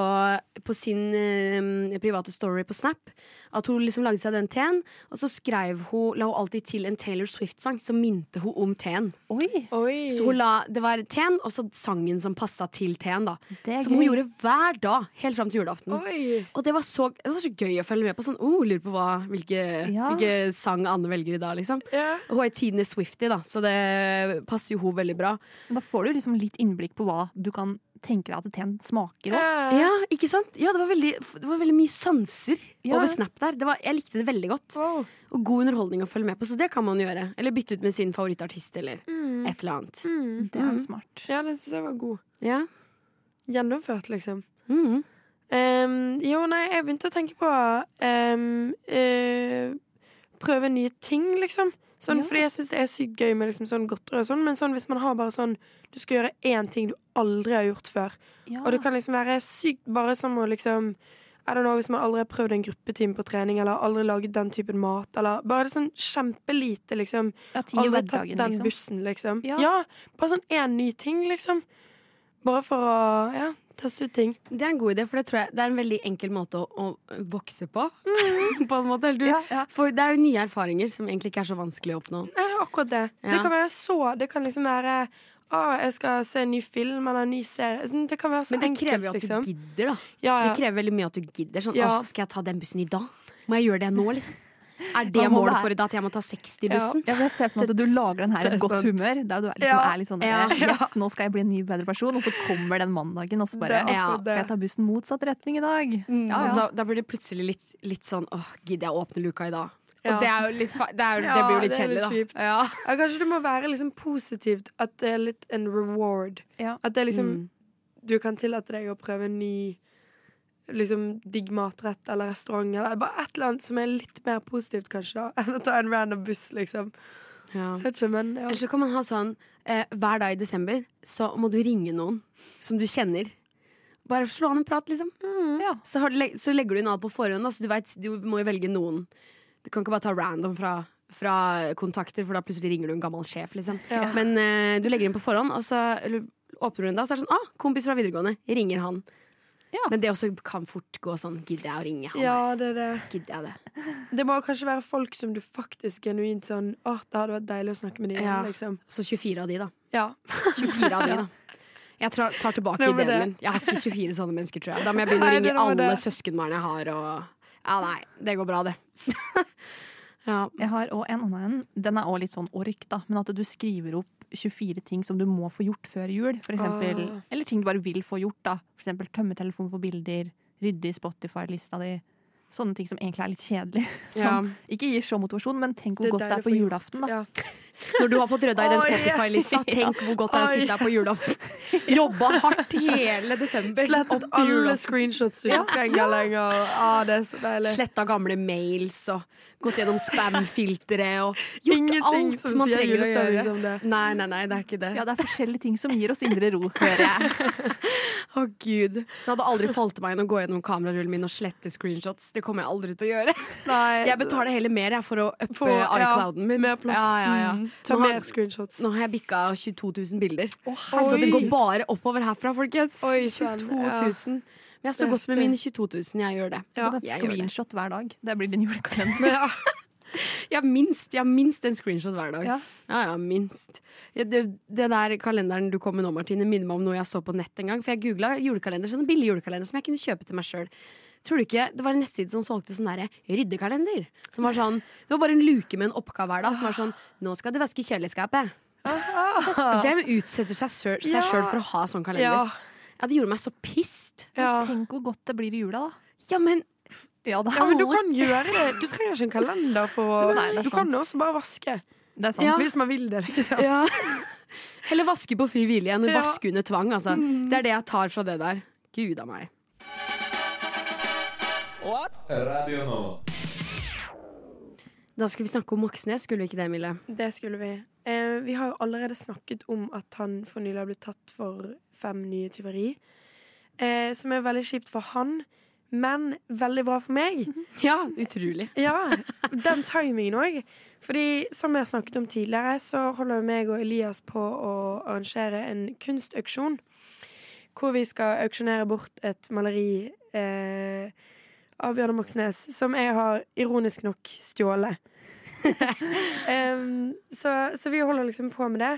på sin eh, private story på Snap at hun liksom lagde seg den teen. Og så skrev hun, la hun alltid til en Taylor Swift-sang som minte hun om teen. Oi, Oi. Så hun la, Det var teen, og så sangen som passa til teen. da det er Som hun gøy. gjorde hver dag, helt fram til julaften. Oi. Og det var, så, det var så gøy å følge med på. Sånn, oh, Lurer på hva, hvilke, Ja. hvilke sang Anne velger i dag. Liksom. Yeah. Hun er tidenes Swifty, da, så det passer jo hun veldig bra. Da får du liksom litt innblikk på hva du kan tenke deg at teen smaker òg. Ja. Ikke sant? Ja, det var veldig, det var veldig mye sanser Ja. over Snap der. Det var, jeg likte det veldig godt. Wow. Og god underholdning å følge med på, så det kan man gjøre. Eller bytte ut med sin favorittartist, eller Mm. et eller annet. Mm. Det er smart. Ja, den syns jeg var god. Ja. Gjennomført, liksom. Mm. Um, jo, nei, jeg begynte å tenke på um, uh, Prøve nye ting, liksom. Sånn, Ja. Fordi jeg syns det er sykt gøy med liksom, sånn godteri og sånn, men sånn, hvis man har bare sånn Du skal gjøre én ting du aldri har gjort før, og det kan liksom være sykt bare som å liksom I don't know, Hvis man aldri har prøvd en gruppetime på trening, eller aldri laget den typen mat, eller bare sånn kjempelite, liksom. ja, Aldri tatt hverdagen, den liksom. bussen, liksom. Ja. Ja. bare sånn én ny ting, liksom. Bare for å ja, teste ut ting. Det er en god idé, for det tror jeg det er en veldig enkel måte å, å vokse på. *laughs* på en måte, eller du, Ja, ja. For det er jo nye erfaringer som egentlig ikke er så vanskelig å oppnå. Nei, det er akkurat det. Ja. Det kan være så Det kan liksom være Å, jeg skal se en ny film eller en ny serie. Sånn, Det kan være så Men det enkelt, krever jo at liksom. du gidder, da. Det krever veldig mye at du gidder. Sånn, åh, skal jeg ta den bussen i dag? Må jeg gjøre det nå, liksom? Er det målet for i dag at jeg må ta 60-bussen? Ja, jeg ser for meg at du lager den her i et godt sant. humør. Der du er, liksom, Ja. er litt sånn Ja. eh, Yes, nå skal jeg bli en ny, bedre person. Og så kommer den mandagen, og så bare ja, Skal jeg ta bussen motsatt retning i dag? Mm. Ja, ja. da, da blir det plutselig litt, litt sånn åh, gidder jeg å åpne luka i dag? Ja. Og det, er jo litt, det, er, jo- Ja, det blir jo litt kjedelig, litt da. Ja. Ja, kanskje det må være liksom positivt at det er litt en reward. Ja. At det er liksom Mm. Du kan tillate deg å prøve en ny liksom digg matrett eller restaurant eller bare et eller annet som er litt mer positivt, kanskje, da *laughs* enn å ta en random buss, liksom. Ja. Ikke, men ja. Eller så kan man ha sånn eh, hver dag i desember så må du ringe noen som du kjenner. Bare slå an en prat, liksom. Ja. Så, har, så legger du inn alt på forhånd. Altså, du, vet, du må jo velge noen. Du kan ikke bare ta random fra, fra kontakter, for da plutselig ringer du en gammel sjef. Liksom. Men eh, du legger inn på forhånd, og så åpner du den da, så er det sånn ah, 'Kompis fra videregående. Ringer han.' Ja. Men det også kan fort gå sånn 'Gidder jeg å ringe han?' ja, det er det. Gidder jeg det? Det må kanskje være folk som du faktisk genuint sånn Åh, det hadde vært deilig å snakke med dem igjen, Ja. liksom. Så 24 av de, da. Ja. 24 av de, da. *laughs* Jeg tar, tar tilbake ideen det. min. Jeg har ikke 24 sånne mennesker, tror jeg. Da må jeg begynne å ringe alle det. søskenbarn jeg har, og Ja, nei. Det går bra, det. *laughs* ja. Jeg har òg en annen en. Den er òg litt sånn ork, da. Men at du skriver opp 24 ting som du må få gjort før jul. For eksempel, Ah. Eller ting du bare vil få gjort. da For eksempel tømme telefonen for bilder, rydde i Spotify-lista di. Sånne ting som egentlig er litt kjedelig. Som ikke gir så motivasjon, men tenk hvor Det er godt det er på julaften. da Ja. Når du har fått rydda i den yes. Spotify-lista, *laughs* tenk hvor godt det er å sitte her på julaften. *laughs* Jobba hardt hele desember. Slettet alle screenshots du ikke trenger lenger. Ah, det er så deilig. Sletta gamle mails og gått gjennom spam-filtre og gjort *laughs* Ingenting alt som man trenger å gjøre. som det. Nei, nei, nei, det er ikke det. Ja, det er forskjellige ting som gir oss indre ro, hører jeg. Å gud Det hadde aldri falt meg inn å gå gjennom kamerarullen min og slette screenshots. Det kommer jeg aldri til å gjøre. Nei, Jeg betaler heller mer jeg, for å uppe iClouden ja, min. mer plass. Ja, ja, ja. Mm. Ta mer screenshots. Nå har jeg bikka 22 000 bilder. Oi. Så det går bare oppover herfra, folkens. Oi, sann, 22 ja. 000. Men jeg står godt med mine 22 000. Jeg gjør det. Ja, Og det. screenshot hver dag. Det blir din julekalender. Men ja, *laughs* Jeg har minst, jeg har minst en screenshot hver dag. Ja. Ja, ja, minst. Ja, det, det der kalenderen du kom med nå, Martine, minner meg om noe jeg så på nett en gang. For jeg googla julekalender, sånn billig julekalender som jeg kunne kjøpe til meg sjøl. Tror du ikke, Det var en nettside som solgte sånn derre ryddekalender. Som var sånn, Det var bare en luke med en oppgave hver dag som var sånn Nå skal du vaske kjøleskapet. Hvem utsetter seg sjøl Ja. for å ha sånn kalender? ja, Ja, Det gjorde meg så pissed. ja. Tenk hvor godt det blir i jula, da. Ja, men Ja, det, ja, men du kan gjøre det. Du trenger ikke en kalender for Nei, Du kan også bare vaske. det er sant. Ja. Hvis man vil det, liksom. ja. Eller vaske på fri vilje enn å Ja. vaske under tvang. Altså. Det er det jeg tar fra det der. Gud a meg. Radio Nova. Da skulle vi snakke om Moxnes, skulle vi ikke det, Mille? Det skulle vi. Eh, vi har jo allerede snakket om at han for nylig har blitt tatt for fem nye tyveri. Eh, som er veldig kjipt for han, men veldig bra for meg. *laughs* Ja, utrolig. Ja, den timingen òg. Fordi som jeg har snakket om tidligere, så holder meg og Elias på å arrangere en kunstauksjon. Hvor vi skal auksjonere bort et maleri eh, av Bjørnar Moxnes, som jeg har ironisk nok stjålet. *laughs* um, så, så vi holder liksom på med det.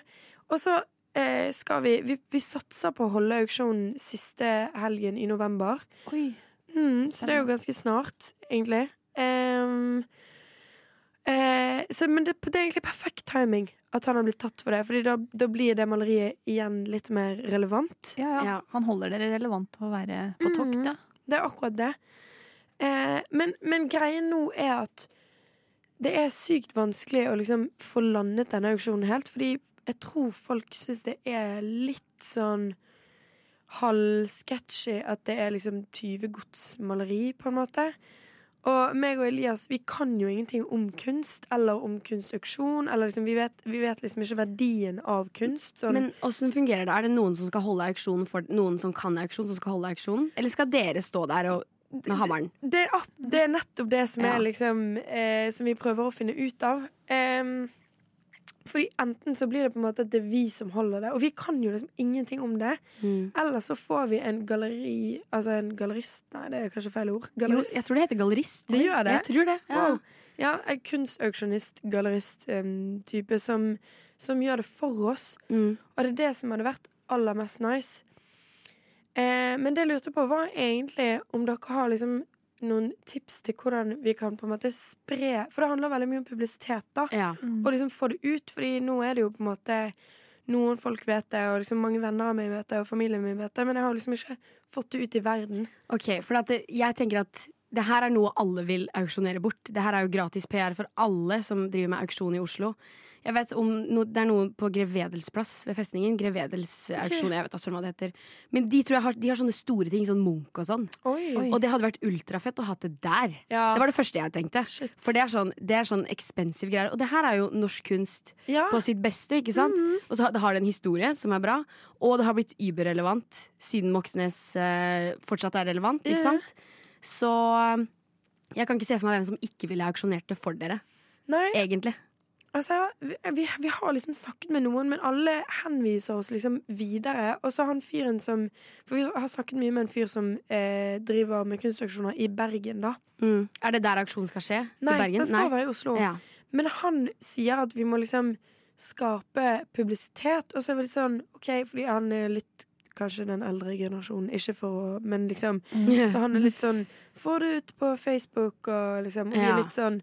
Og så eh, skal vi, vi Vi satser på å holde auksjonen siste helgen i november. Oi. Mm, så det er jo ganske snart, egentlig. Um, eh, så, men det, det er egentlig perfekt timing at han har blitt tatt for det. Fordi da, da blir det maleriet igjen litt mer relevant. Ja, ja. Ja. Han holder dere relevant på å være på tokt, da. Mm, Det er akkurat det. Eh, men, men greien nå er at det er sykt vanskelig å liksom få landet denne auksjonen helt. Fordi jeg tror folk syns det er litt sånn halvsketsjy at det er liksom tyvegodsmaleri, på en måte. Og meg og Elias vi kan jo ingenting om kunst eller om kunstauksjon. Eller liksom, vi, vet, vi vet liksom ikke verdien av kunst. Sånn. Men åssen fungerer det? Er det noen som skal holde auksjon for noen som kan auksjon, som skal holde auksjonen? Eller skal dere stå der og, med hammeren? det, er, det er nettopp det som, Ja. er liksom, eh, som vi prøver å finne ut av. Um, fordi enten så blir det på en måte at det er vi som holder det, og vi kan jo liksom ingenting om det. Mm. Eller så får vi en galleri Altså en gallerist Nei, det er kanskje feil ord. Jo, jeg tror det heter gallerist. Det gjør det? Jeg tror det. Ja. Wow. Ja, en kunstauksjonist, gallerist-type type som, som gjør det for oss. Mm. Og det er det som hadde vært aller mest nice. Eh, men det jeg lurte på, var egentlig om dere har liksom noen tips til hvordan vi kan på en måte spre For det handler veldig mye om publisitet, da. Ja. Og liksom få det ut, Fordi nå er det jo på en måte Noen folk vet det, og liksom mange venner av meg vet det, og familien min vet det, men jeg har liksom ikke fått det ut i verden. Ok, for at det, jeg tenker at det her er noe alle vil auksjonere bort. Det her er jo gratis PR for alle som driver med auksjon i Oslo. Jeg vet om no, Det er noe på Grev Wedels plass ved festningen. Grev Wedels auksjon, jeg vet da søren hva det heter. Men de tror jeg har, de har sånne store ting, sånn Munch og sånn. Oi. Og det hadde vært ultrafett å ha det der. Ja. Det var det første jeg tenkte. Shit. For det er sånn, det er sånn expensive greier. Og det her er jo norsk kunst Ja. på sitt beste, ikke sant? Og så har, det har en historie som er bra, og det har blitt überrelevant siden Moxnes eh, fortsatt er relevant, ikke yeah. sant? Så eh, jeg kan ikke se for meg hvem som ikke ville auksjonert det for dere, Nei, egentlig. Altså vi, vi, vi har liksom snakket med noen, men alle henviser oss liksom videre. Og så han fyren som For vi har snakket mye med en fyr som eh, driver med kunstaksjoner i Bergen, da. Mm. Er det der aksjonen skal skje? Nei, I Bergen? den skal være i Oslo. Ja. Men han sier at vi må liksom skape publisitet, og så er vi litt sånn OK, fordi han er litt Kanskje den eldre generasjonen, ikke for å Men liksom Så han er litt sånn Få det ut på Facebook, og liksom Og vi er litt sånn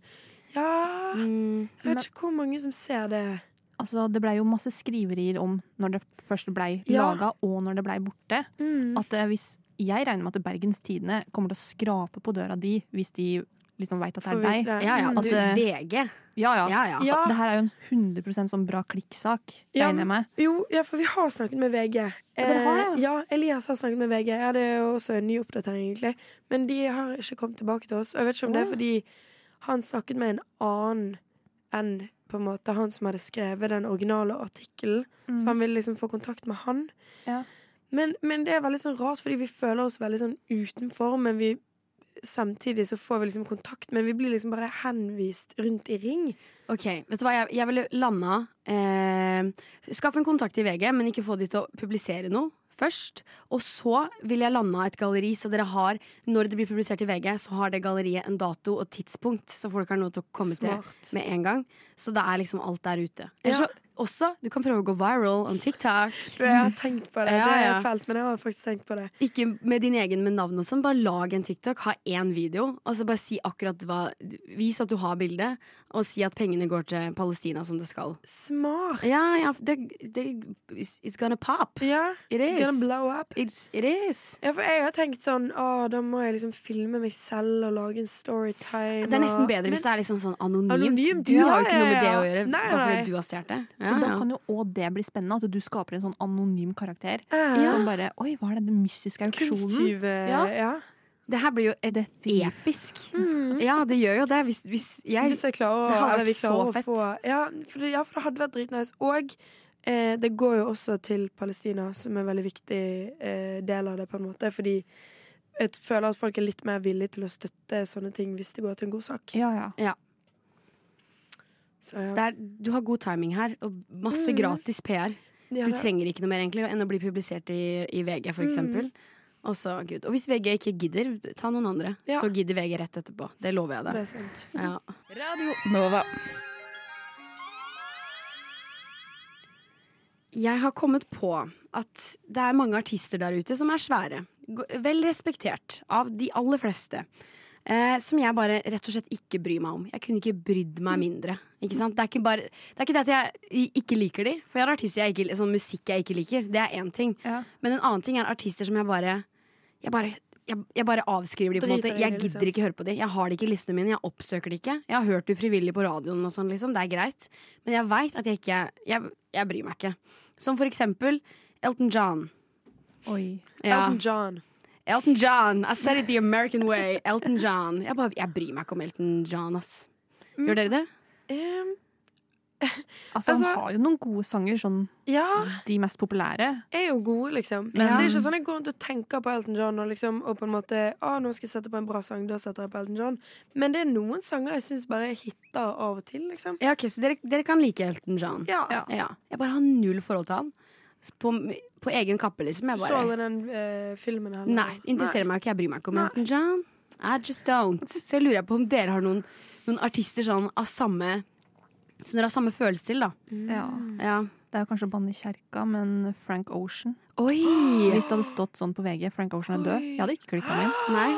Ja Mm. Jeg vet ikke hvor mange som ser det. Altså, det blei jo masse skriverier om når det først blei Ja. laga, og når det blei borte. Mm. At eh, hvis Jeg regner med at Bergens Tidende kommer til å skrape på døra di hvis de liksom veit at det er deg. ja, ja. Mm. At Du, det- VG. Ja, ja. Ja, ja. Ja. Det her er jo en 100 sånn bra klikksak, Ja, regner jeg med. Jo, ja, for vi har snakket med VG. dere har det, Eh, ja, Elias har snakket med VG. Ja, det er jo også en ny oppdatering, egentlig. Men de har ikke kommet tilbake til oss. Og jeg vet ikke om det er fordi han snakket med en annen enn på en måte han som hadde skrevet den originale artikkelen. Så han ville liksom få kontakt med han. Ja. Men, men det er veldig sånn rart, fordi vi føler oss veldig sånn utenfor, men vi Samtidig så får vi liksom kontakt, men vi blir liksom bare henvist rundt i ring. Ok, vet du hva, jeg, jeg ville landa eh, Skaff en kontakt i VG, men ikke få de til å publisere noe først. Og så vil jeg lande av et galleri, så dere har Når det blir publisert i VG, så har det galleriet en dato og tidspunkt, så folk har noe til å komme Smart. til med en gang. Så det er liksom alt der ute. Ellers Ja. så også, du kan prøve å gå viral on TikTok. *laughs* Du, jeg har tenkt på det. Ja, Det er fælt, men jeg har faktisk tenkt på det. Ikke med din egen med navn og sånn, bare lag en TikTok, ha én video, og så bare si akkurat hva Vis at du har bildet, og si at pengene går til Palestina som det skal. Smart! Ja, ja, det, det it's, gonna pop. Ja, It It's gonna blow up. It's, it is. Ja, for jeg har tenkt sånn Å, da må jeg liksom filme meg selv og lage en storytime. Det er nesten og- bedre hvis det er liksom sånn anonymt. Anonymt, Du har jo ja, ikke noe med ja, det å gjøre, Nei, bare nei. fordi du har stjålet det. For Ja, da kan jo òg det bli spennende, at du skaper en sånn anonym karakter. Ja. Som bare Oi, hva er den mystiske auksjonen? Kunsttyve. Ja. Ja. Det her blir jo et det episk. Ja, det gjør jo det. Hvis, hvis jeg Hvis jeg klarer å, Det hadde vært så fett. få ja for, ja, for det hadde vært dritnice. Og eh, det går jo også til Palestina, som er en veldig viktig eh, del av det, på en måte. Fordi jeg føler at folk er litt mer villige til å støtte sånne ting hvis det går til en god sak. Ja, ja. Så, Så ja. det er, du har god timing her, og masse Mm. gratis PR. Ja, Du trenger ikke noe mer egentlig enn å bli publisert i, i VG, for Mm. eksempel. Og, så, Gud. og hvis VG ikke gidder, ta noen andre. Ja. Så gidder VG rett etterpå. Det lover jeg det deg. er sant. Ja. Radio Nova. Jeg har kommet på at det er mange artister der ute som er svære. Vel respektert av de aller fleste. Eh, som jeg bare rett og slett ikke bryr meg om. Jeg kunne ikke brydd meg mindre. Ikke sant? Det, er ikke bare, det er ikke det at jeg ikke liker de. For jeg har artister jeg ikke, sånn musikk jeg ikke liker. Det er én ting. Ja. Men en annen ting er artister som jeg bare Jeg bare, jeg, jeg bare avskriver de på en måte. Jeg liksom. gidder ikke høre på de. Jeg har de ikke i listene mine. Jeg oppsøker de ikke. Jeg har hørt det ufrivillig på radioen og sånn, liksom. Det er greit. Men jeg veit at jeg ikke jeg, jeg bryr meg ikke. Som for eksempel Elton John. Oi. Ja. Elton John. Elton John. I said it the American way. Elton John. Jeg, bare, jeg bryr meg ikke om Elton John, ass. Gjør dere det? Um, Altså, *laughs* Altså- han har jo noen gode sanger, sånn ja, de mest populære. er jo gode, liksom. Ja. Det er ikke sånn jeg går rundt og tenker på Elton John og, liksom, og på en måte Å, nå skal jeg sette på en bra sang, da setter jeg på Elton John. Men det er noen sanger jeg syns bare hitter av og til, liksom. Ja, ok, Så dere, dere kan like Elton John? Ja. Ja. Ja. Jeg bare har null forhold til han. På, på egen kappe, liksom. Jeg Så du den uh, filmen her Nei, interesserer meg ikke. Jeg bryr meg ikke om Elton John. I just don't. Så jeg lurer på om dere har noen, noen artister sånn av samme Som dere har samme følelse til, da. Ja. Ja. Det er kanskje å banne i kjerka, men Frank Ocean Oi! Hvis det hadde stått sånn på VG, Frank Ocean er død, jeg hadde ikke klikka meg inn.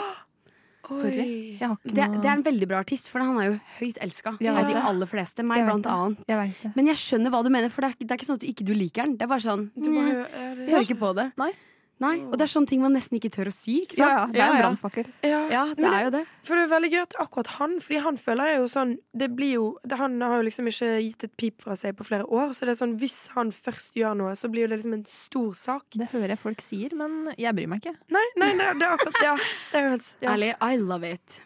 Sorry. Jeg har ikke Det, noe det er en veldig bra artist, for han er jo høyt elska Ja. av de aller fleste. Meg blant annet. Jeg. Men jeg skjønner hva du mener, for det er, det er ikke sånn at du ikke du liker den. Det er bare sånn Du bare «Nja, hører- ja, det- Jeg hører ikke på det. Nei. Nei, Og det er sånne ting man nesten ikke tør å si. Ikke Ja, sant? ja, det er en Ja, ja. brannfakkel. Ja. Ja, det er jo det. For det er veldig gøy at akkurat han Fordi han føler jeg jo sånn Det blir jo det, Han har jo liksom ikke gitt et pip fra seg på flere år Så det er sånn Hvis han først gjør noe Så blir jo det liksom en stor sak Det hører jeg folk sier, men jeg bryr meg ikke. Nei, nei, det, det er akkurat Ja, det er jo helt ja. Ærlig, I love it.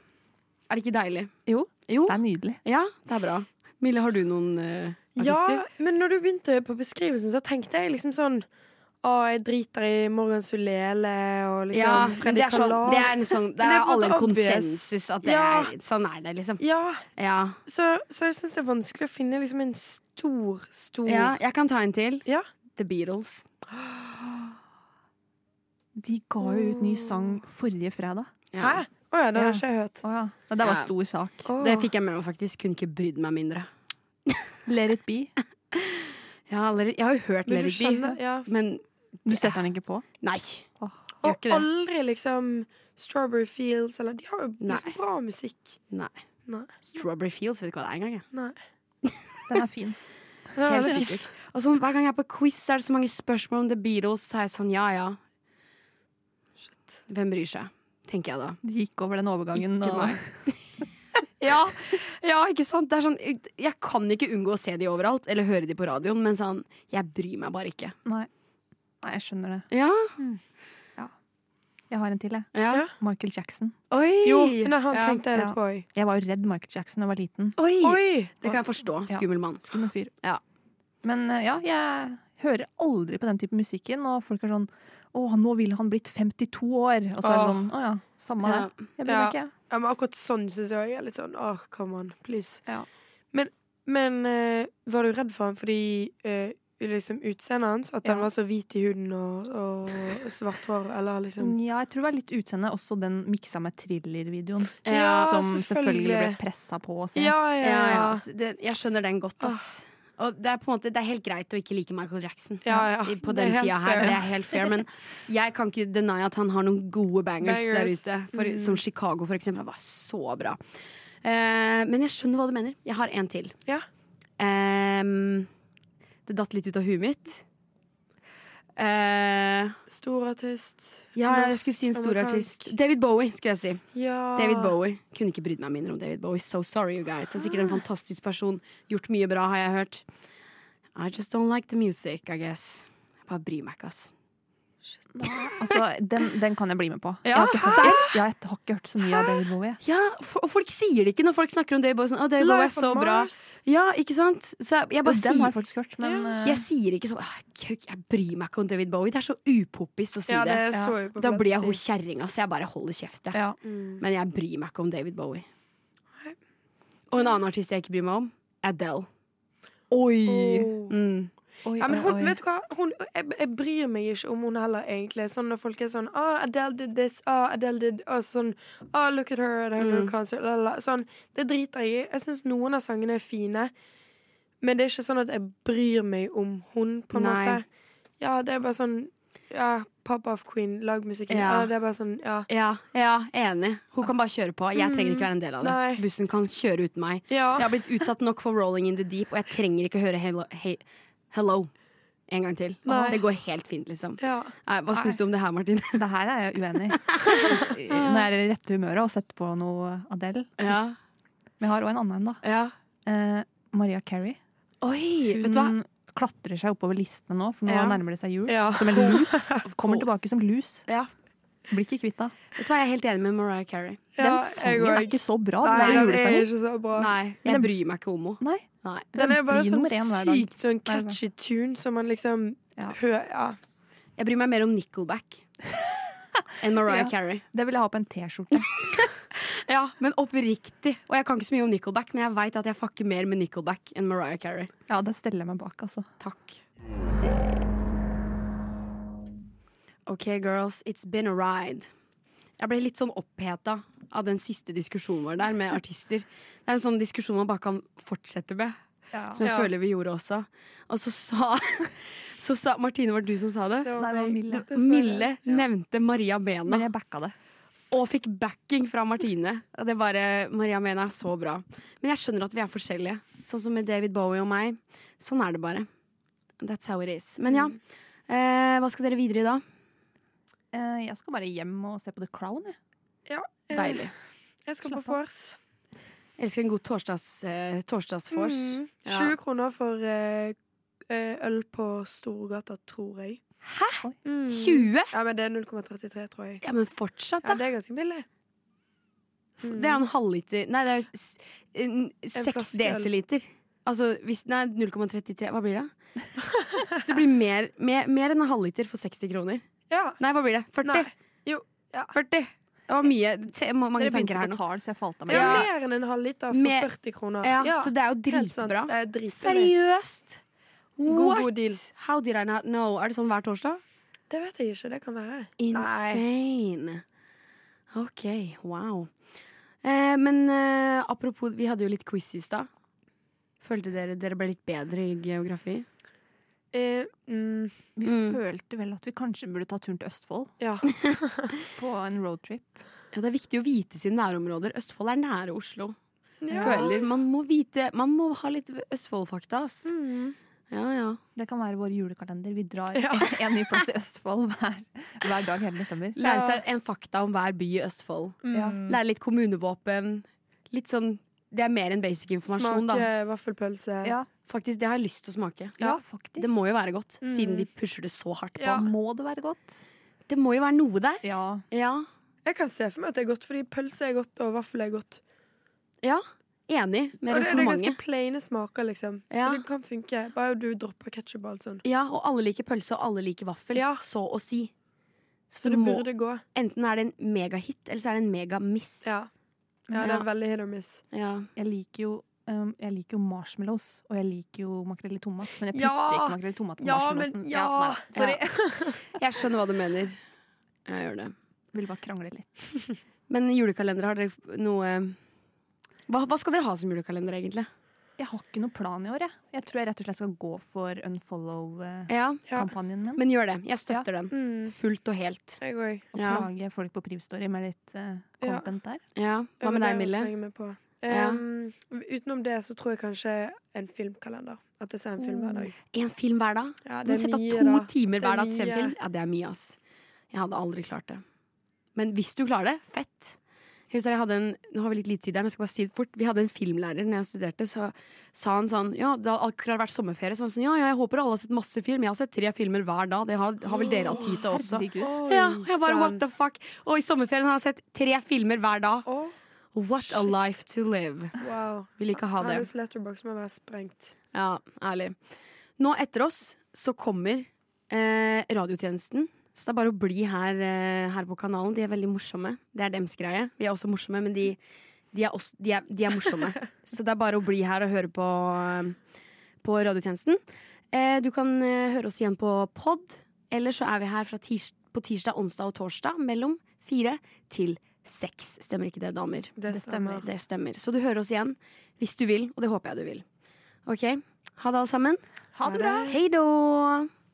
Er det ikke deilig? Jo, Jo. det er nydelig. Ja, det er bra. Mille, har du noen eh, ja, men når du begynte på beskrivelsen Så tenkte jeg liksom sånn Å, jeg driter i Morgan Sulele Og liksom Ja, Freddy det sånn, Kalas det er, sånn, det er, det er alle en konsensus at det Ja. er, sånn er det, liksom. Ja, Ja. så, så jeg synes det er vanskelig å finne liksom en stor, stor ja, jeg kan ta en til. Ja. The Beatles. De ga jo ut ny sang forrige fredag. Ja. Hæ? Å oh, Ja. har ikke jeg hørt Oh, ja. Det var stor sak. Oh. Det fikk jeg med meg faktisk. Kunne ikke brydd meg mindre. Let it be. Ja, eller- jeg har jo hørt Men du Let It Be, skjønner, ja men Du setter den ikke på? nei. Åh. Og det. aldri liksom Strawberry Fields eller De har jo Nei. liksom bra musikk. nei. Nei. Strawberry Fields, vet ikke hva det er engang. Nei. *laughs* Den er fin. Helt sikkert. Og så Hver gang jeg er på quiz, er det så mange spørsmål om The Beatles, så er jeg sånn ja ja. Hvem bryr seg? Tenker jeg da. De gikk over den overgangen. Ikke Og, meg. *laughs* ja, ja, ikke sant? Det er sånn, jeg kan ikke unngå å se de overalt, eller høre de på radioen, men sånn, jeg bryr meg bare ikke. nei. nei, jeg skjønner det. Ja, Jeg har en til, jeg. ja. Ja. Michael Jackson. Oi! Jo, men han Ja. tenkte jeg litt på òg. Jeg var jo redd Michael Jackson da jeg var liten. Oi! Oi! Det kan jeg forstå. Skummel mann. Skummel fyr. Ja. Men eh, ja, jeg hører aldri på den type musikken, og folk er sånn å, nå ville han blitt 52 år. Og så er det sånn, å ja, samme Ja. det. Jeg bryr meg Ja. ikke. Ja, men akkurat sånn syns jeg er litt sånn Åh, come on, please. Ja. Men, men uh, var du redd for han fordi uh, liksom utseendet hans? At han var så hvit i huden og, og svart hår? Eller liksom Ja, jeg tror det var litt utseendet. også den miksa med thriller-videoen. Ja, som selvfølgelig ble selvfølgelig. pressa på å se. Ja, ja, Ja, ja. ja. altså, Det, jeg skjønner den godt, ass. Og det er på en måte Det er helt greit å ikke like Michael Jackson Ja, ja. på den tida her. fair. Det er helt fair. Men jeg kan ikke deny at han har noen gode bangers, Bangers. der ute. For, Mm. Som Chicago, for eksempel. Han var så bra. Uh, men jeg skjønner hva du mener. Jeg har en til. Ja. Um, det datt litt ut av huet mitt. Eh, Stor artist. ja, jeg Norsk, skulle si en stor amerikansk. artist. David Bowie, skulle jeg si. Ja. David Bowie. Kunne ikke brydd meg mindre om David Bowie. So sorry, you guys. Han er sikkert en fantastisk person. Gjort mye bra, har jeg hørt. I just don't like the music, I guess. Jeg bare bryr meg ikke, ass. Altså, den, den kan jeg bli med på. Ja, jeg, har hørt, jeg, har ikke hørt så mye av David Bowie. Ja, for, og folk sier det ikke når folk snakker om David Bowie. Sånn, oh, David Bowie er så bra. Ja, ikke sant? Så jeg, jeg bare den har sier jeg faktisk hørt, men ja. jeg sier ikke sånn «Ah, Jeg bryr meg ikke om David Bowie. Det er så upopis å si Ja, det det. Ja. Da blir jeg hun kjerringa, så jeg bare holder kjeft. jeg. ja. Mm. Men jeg bryr meg ikke om David Bowie. Og en annen artist jeg ikke bryr meg om, Adele. Oi! Oh. Mm. Oi, Ja, men hun, oi. vet du hva? Hun, jeg, jeg bryr meg ikke om hun heller, egentlig. Sånn Når folk er sånn ah, Adele did this, ah, Adele did og sånn, oh, Look at her at her Mm. concert. Lalala. Sånn, det driter jeg i. Jeg syns noen av sangene er fine. Men det er ikke sånn at jeg bryr meg om hun, på en Nei. måte. Ja, det er bare sånn Ja, Pop Off Queen, lag musikken. Ja. Eller det er bare sånn, ja. Ja, ja, enig. Hun kan bare kjøre på. Jeg trenger ikke være en del av det. Nei. Bussen kan kjøre uten meg. Ja. Jeg har blitt utsatt nok for Rolling in the Deep, og jeg trenger ikke høre hele Hey, hello en gang til. Nei. Det går helt fint, liksom. ja. Nei, Hva syns du om det her, Martin? Det her er jeg uenig i. *laughs* Når jeg er i rette humøret og setter på noe Adele. Ja. Vi har òg en annen, da. ja. Eh, Maria Carey. Oi, Hun vet du hva? klatrer seg oppover listene nå, for nå Ja. nærmer det seg jul. Ja. Som en lus. *laughs* Kommer tilbake som lus. Ja. Blir ikke kvitt henne. Vet du hva, jeg er helt enig med Mariah Carey. Den Ja, den sangen er ikke så bra. Nei, den er den er ikke så bra. Nei, jeg bryr meg ikke om henne. Nei. Den er bare sånn sykt sånn catchy tune som man liksom Ja. hører Ja. Jeg bryr meg mer om Nickelback *laughs* enn Mariah Ja. Carey. Det vil jeg ha på en T-skjorte. *laughs* Ja, men oppriktig. Og jeg kan ikke så mye om Nickelback, men jeg veit at jeg fucker mer med Nickelback enn Mariah Carey. Ja, det steller jeg meg bak, altså. Takk. OK, girls, it's been a ride. Jeg ble litt sånn oppheta av den siste diskusjonen vår der med artister. Det er en sånn diskusjon man bare kan fortsette med, som jeg Ja. føler vi gjorde også. Og så sa, *laughs* så sa Martine, var det du som sa det? Det var Nei, det var. Mille. Mille Ja. nevnte Maria Mena. Men jeg backa det. og fikk backing fra Martine. Og det bare, Maria Mena er så bra. Men jeg skjønner at vi er forskjellige. Sånn som med David Bowie og meg. Sånn er det bare. That's how it is. Men ja, eh, hva skal dere videre i dag? Eh, Jeg skal bare hjem og se på The Crown. Jeg. Ja, Deilig. Jeg skal på Slapp på vors. Jeg elsker en god torsdags, uh, torsdagsvors. Mm. Ja. 20 kroner for eh, eh, øl på Storgata, tror jeg. Hæ? Mm. 20? Ja, men det er 0,33, tror jeg. Ja, men fortsatt, da. Ja, det er ganske billig. Det er en halvliter Nei, det er seks desiliter. Altså hvis Nei, 0,33. Hva blir det? *laughs* Det blir mer, mer, mer enn en halvliter for 60 kroner. Ja. Nei, hva blir det? 40? Nei. Jo. Ja. 40. Det var mye. Se, mange Dere tanker her nå. Betale, så jeg falt av meg. Ja. mer enn en halvliter for Mer- 40 kroner. Ja, Så det er jo helt sant. dritbra. Det er dritbillig. Seriøst? God, What? god deal. How did I not know? Er det sånn hver torsdag? Det vet jeg ikke. Det kan være. Insane. OK, wow. Eh, men eh, apropos, vi hadde jo litt quiz i stad. Følte dere dere ble litt bedre i geografi? Eh, mm, Vi Mm. følte vel at vi kanskje burde ta turen til Østfold ja. *laughs* på en roadtrip. Ja, Det er viktig å vite sine nærområder. Østfold er nære Oslo. ja. Føler Man må vite Man må ha litt Østfold-fakta, ass. Mm. Ja, ja. Det kan være vår julekalender. Vi drar Ja. en ny plass i Østfold hver, hver dag hele desember. Lære seg en fakta om hver by i Østfold. Mm. Lære litt kommunevåpen. Litt sånn Det er mer enn basic informasjon, Smake da. vaffelpølse. Ja, Faktisk, Det har jeg lyst til å smake. ja, faktisk. Det må jo være godt, Mm. siden de pusher det så hardt på. Ja. Må det være godt? Det må jo være noe der. Ja. Ja. Jeg kan se for meg at det er godt, fordi pølse er godt, og vaffel er godt. ja. Enig med Og det, det er ganske resonnementet. plaine smaker, liksom. Ja. Så det kan funke. Bare du dropper ketsjup og alt sånn. Ja, og alle liker pølse, og alle liker vaffel. Ja. Så å si. Så, Så det det må, burde gå. enten er det en megahit, eller så er det en megamiss. Ja. ja, det Ja. er veldig hit or miss. Ja. Jeg liker jo um, jeg liker jo marshmallows, og jeg liker jo makrell i tomat. Men jeg putter Ja! ikke makrell i tomat på Ja, marshmallowsen. men ja! nei, sorry. *laughs* Jeg skjønner hva du mener. Jeg gjør det. Vil bare krangle litt. *laughs* Men julekalender, har dere noe hva, hva skal dere ha som julekalender, egentlig? Jeg har ikke noe plan i år, jeg. Jeg tror jeg rett og slett skal gå for unfollow-kampanjen Ja, min. men gjør det. Jeg støtter den. Mm, Fullt og helt. jeg går. Og Ja. plage folk på Privstory med litt eh, Ja. der. Ja. Hva med deg, Mille? Ja. Um, utenom det så tror jeg kanskje en filmkalender. At jeg ser en film hver dag. En film hver dag? Ja, Du må sette av to da. timer er hver dag til en film. Ja, det er mye, ass. Jeg hadde aldri klart det. Men hvis du klarer det, fett. Jeg husker jeg hadde en, Nå har vi litt lite tid der, men jeg skal bare si det fort. Vi hadde en filmlærer når jeg studerte, så sa han sånn Ja, det har akkurat vært sommerferie, så han sånn Ja, ja, jeg håper alle har sett masse film. Jeg har sett tre filmer hver dag. Det har, har vel dere hatt tid til også? Herregud. Ja, jeg bare what the fuck Og i sommerferien har jeg sett tre filmer hver dag Å, What a life to live. Wow. Vil ikke ha det. Hennes letterbox må være sprengt. Ja, ærlig. Nå etter oss så kommer eh, radiotjenesten. Så det er bare å bli her, eh, her på kanalen. De er veldig morsomme. Det er dems greie. Vi er også morsomme, men de, de, er, også, de, er, de er morsomme. *laughs* Så det er bare å bli her og høre på eh, På radiotjenesten. Eh, Du kan eh, høre oss igjen på pod. Eller så er vi her tirs på tirsdag, onsdag og torsdag Mellom fire til seks Stemmer ikke det, damer? Det stemmer. Det stemmer. Så du hører oss igjen hvis du vil, og det håper jeg du vil. Ok, Ha det, alle sammen. Ha det bra. Hei då!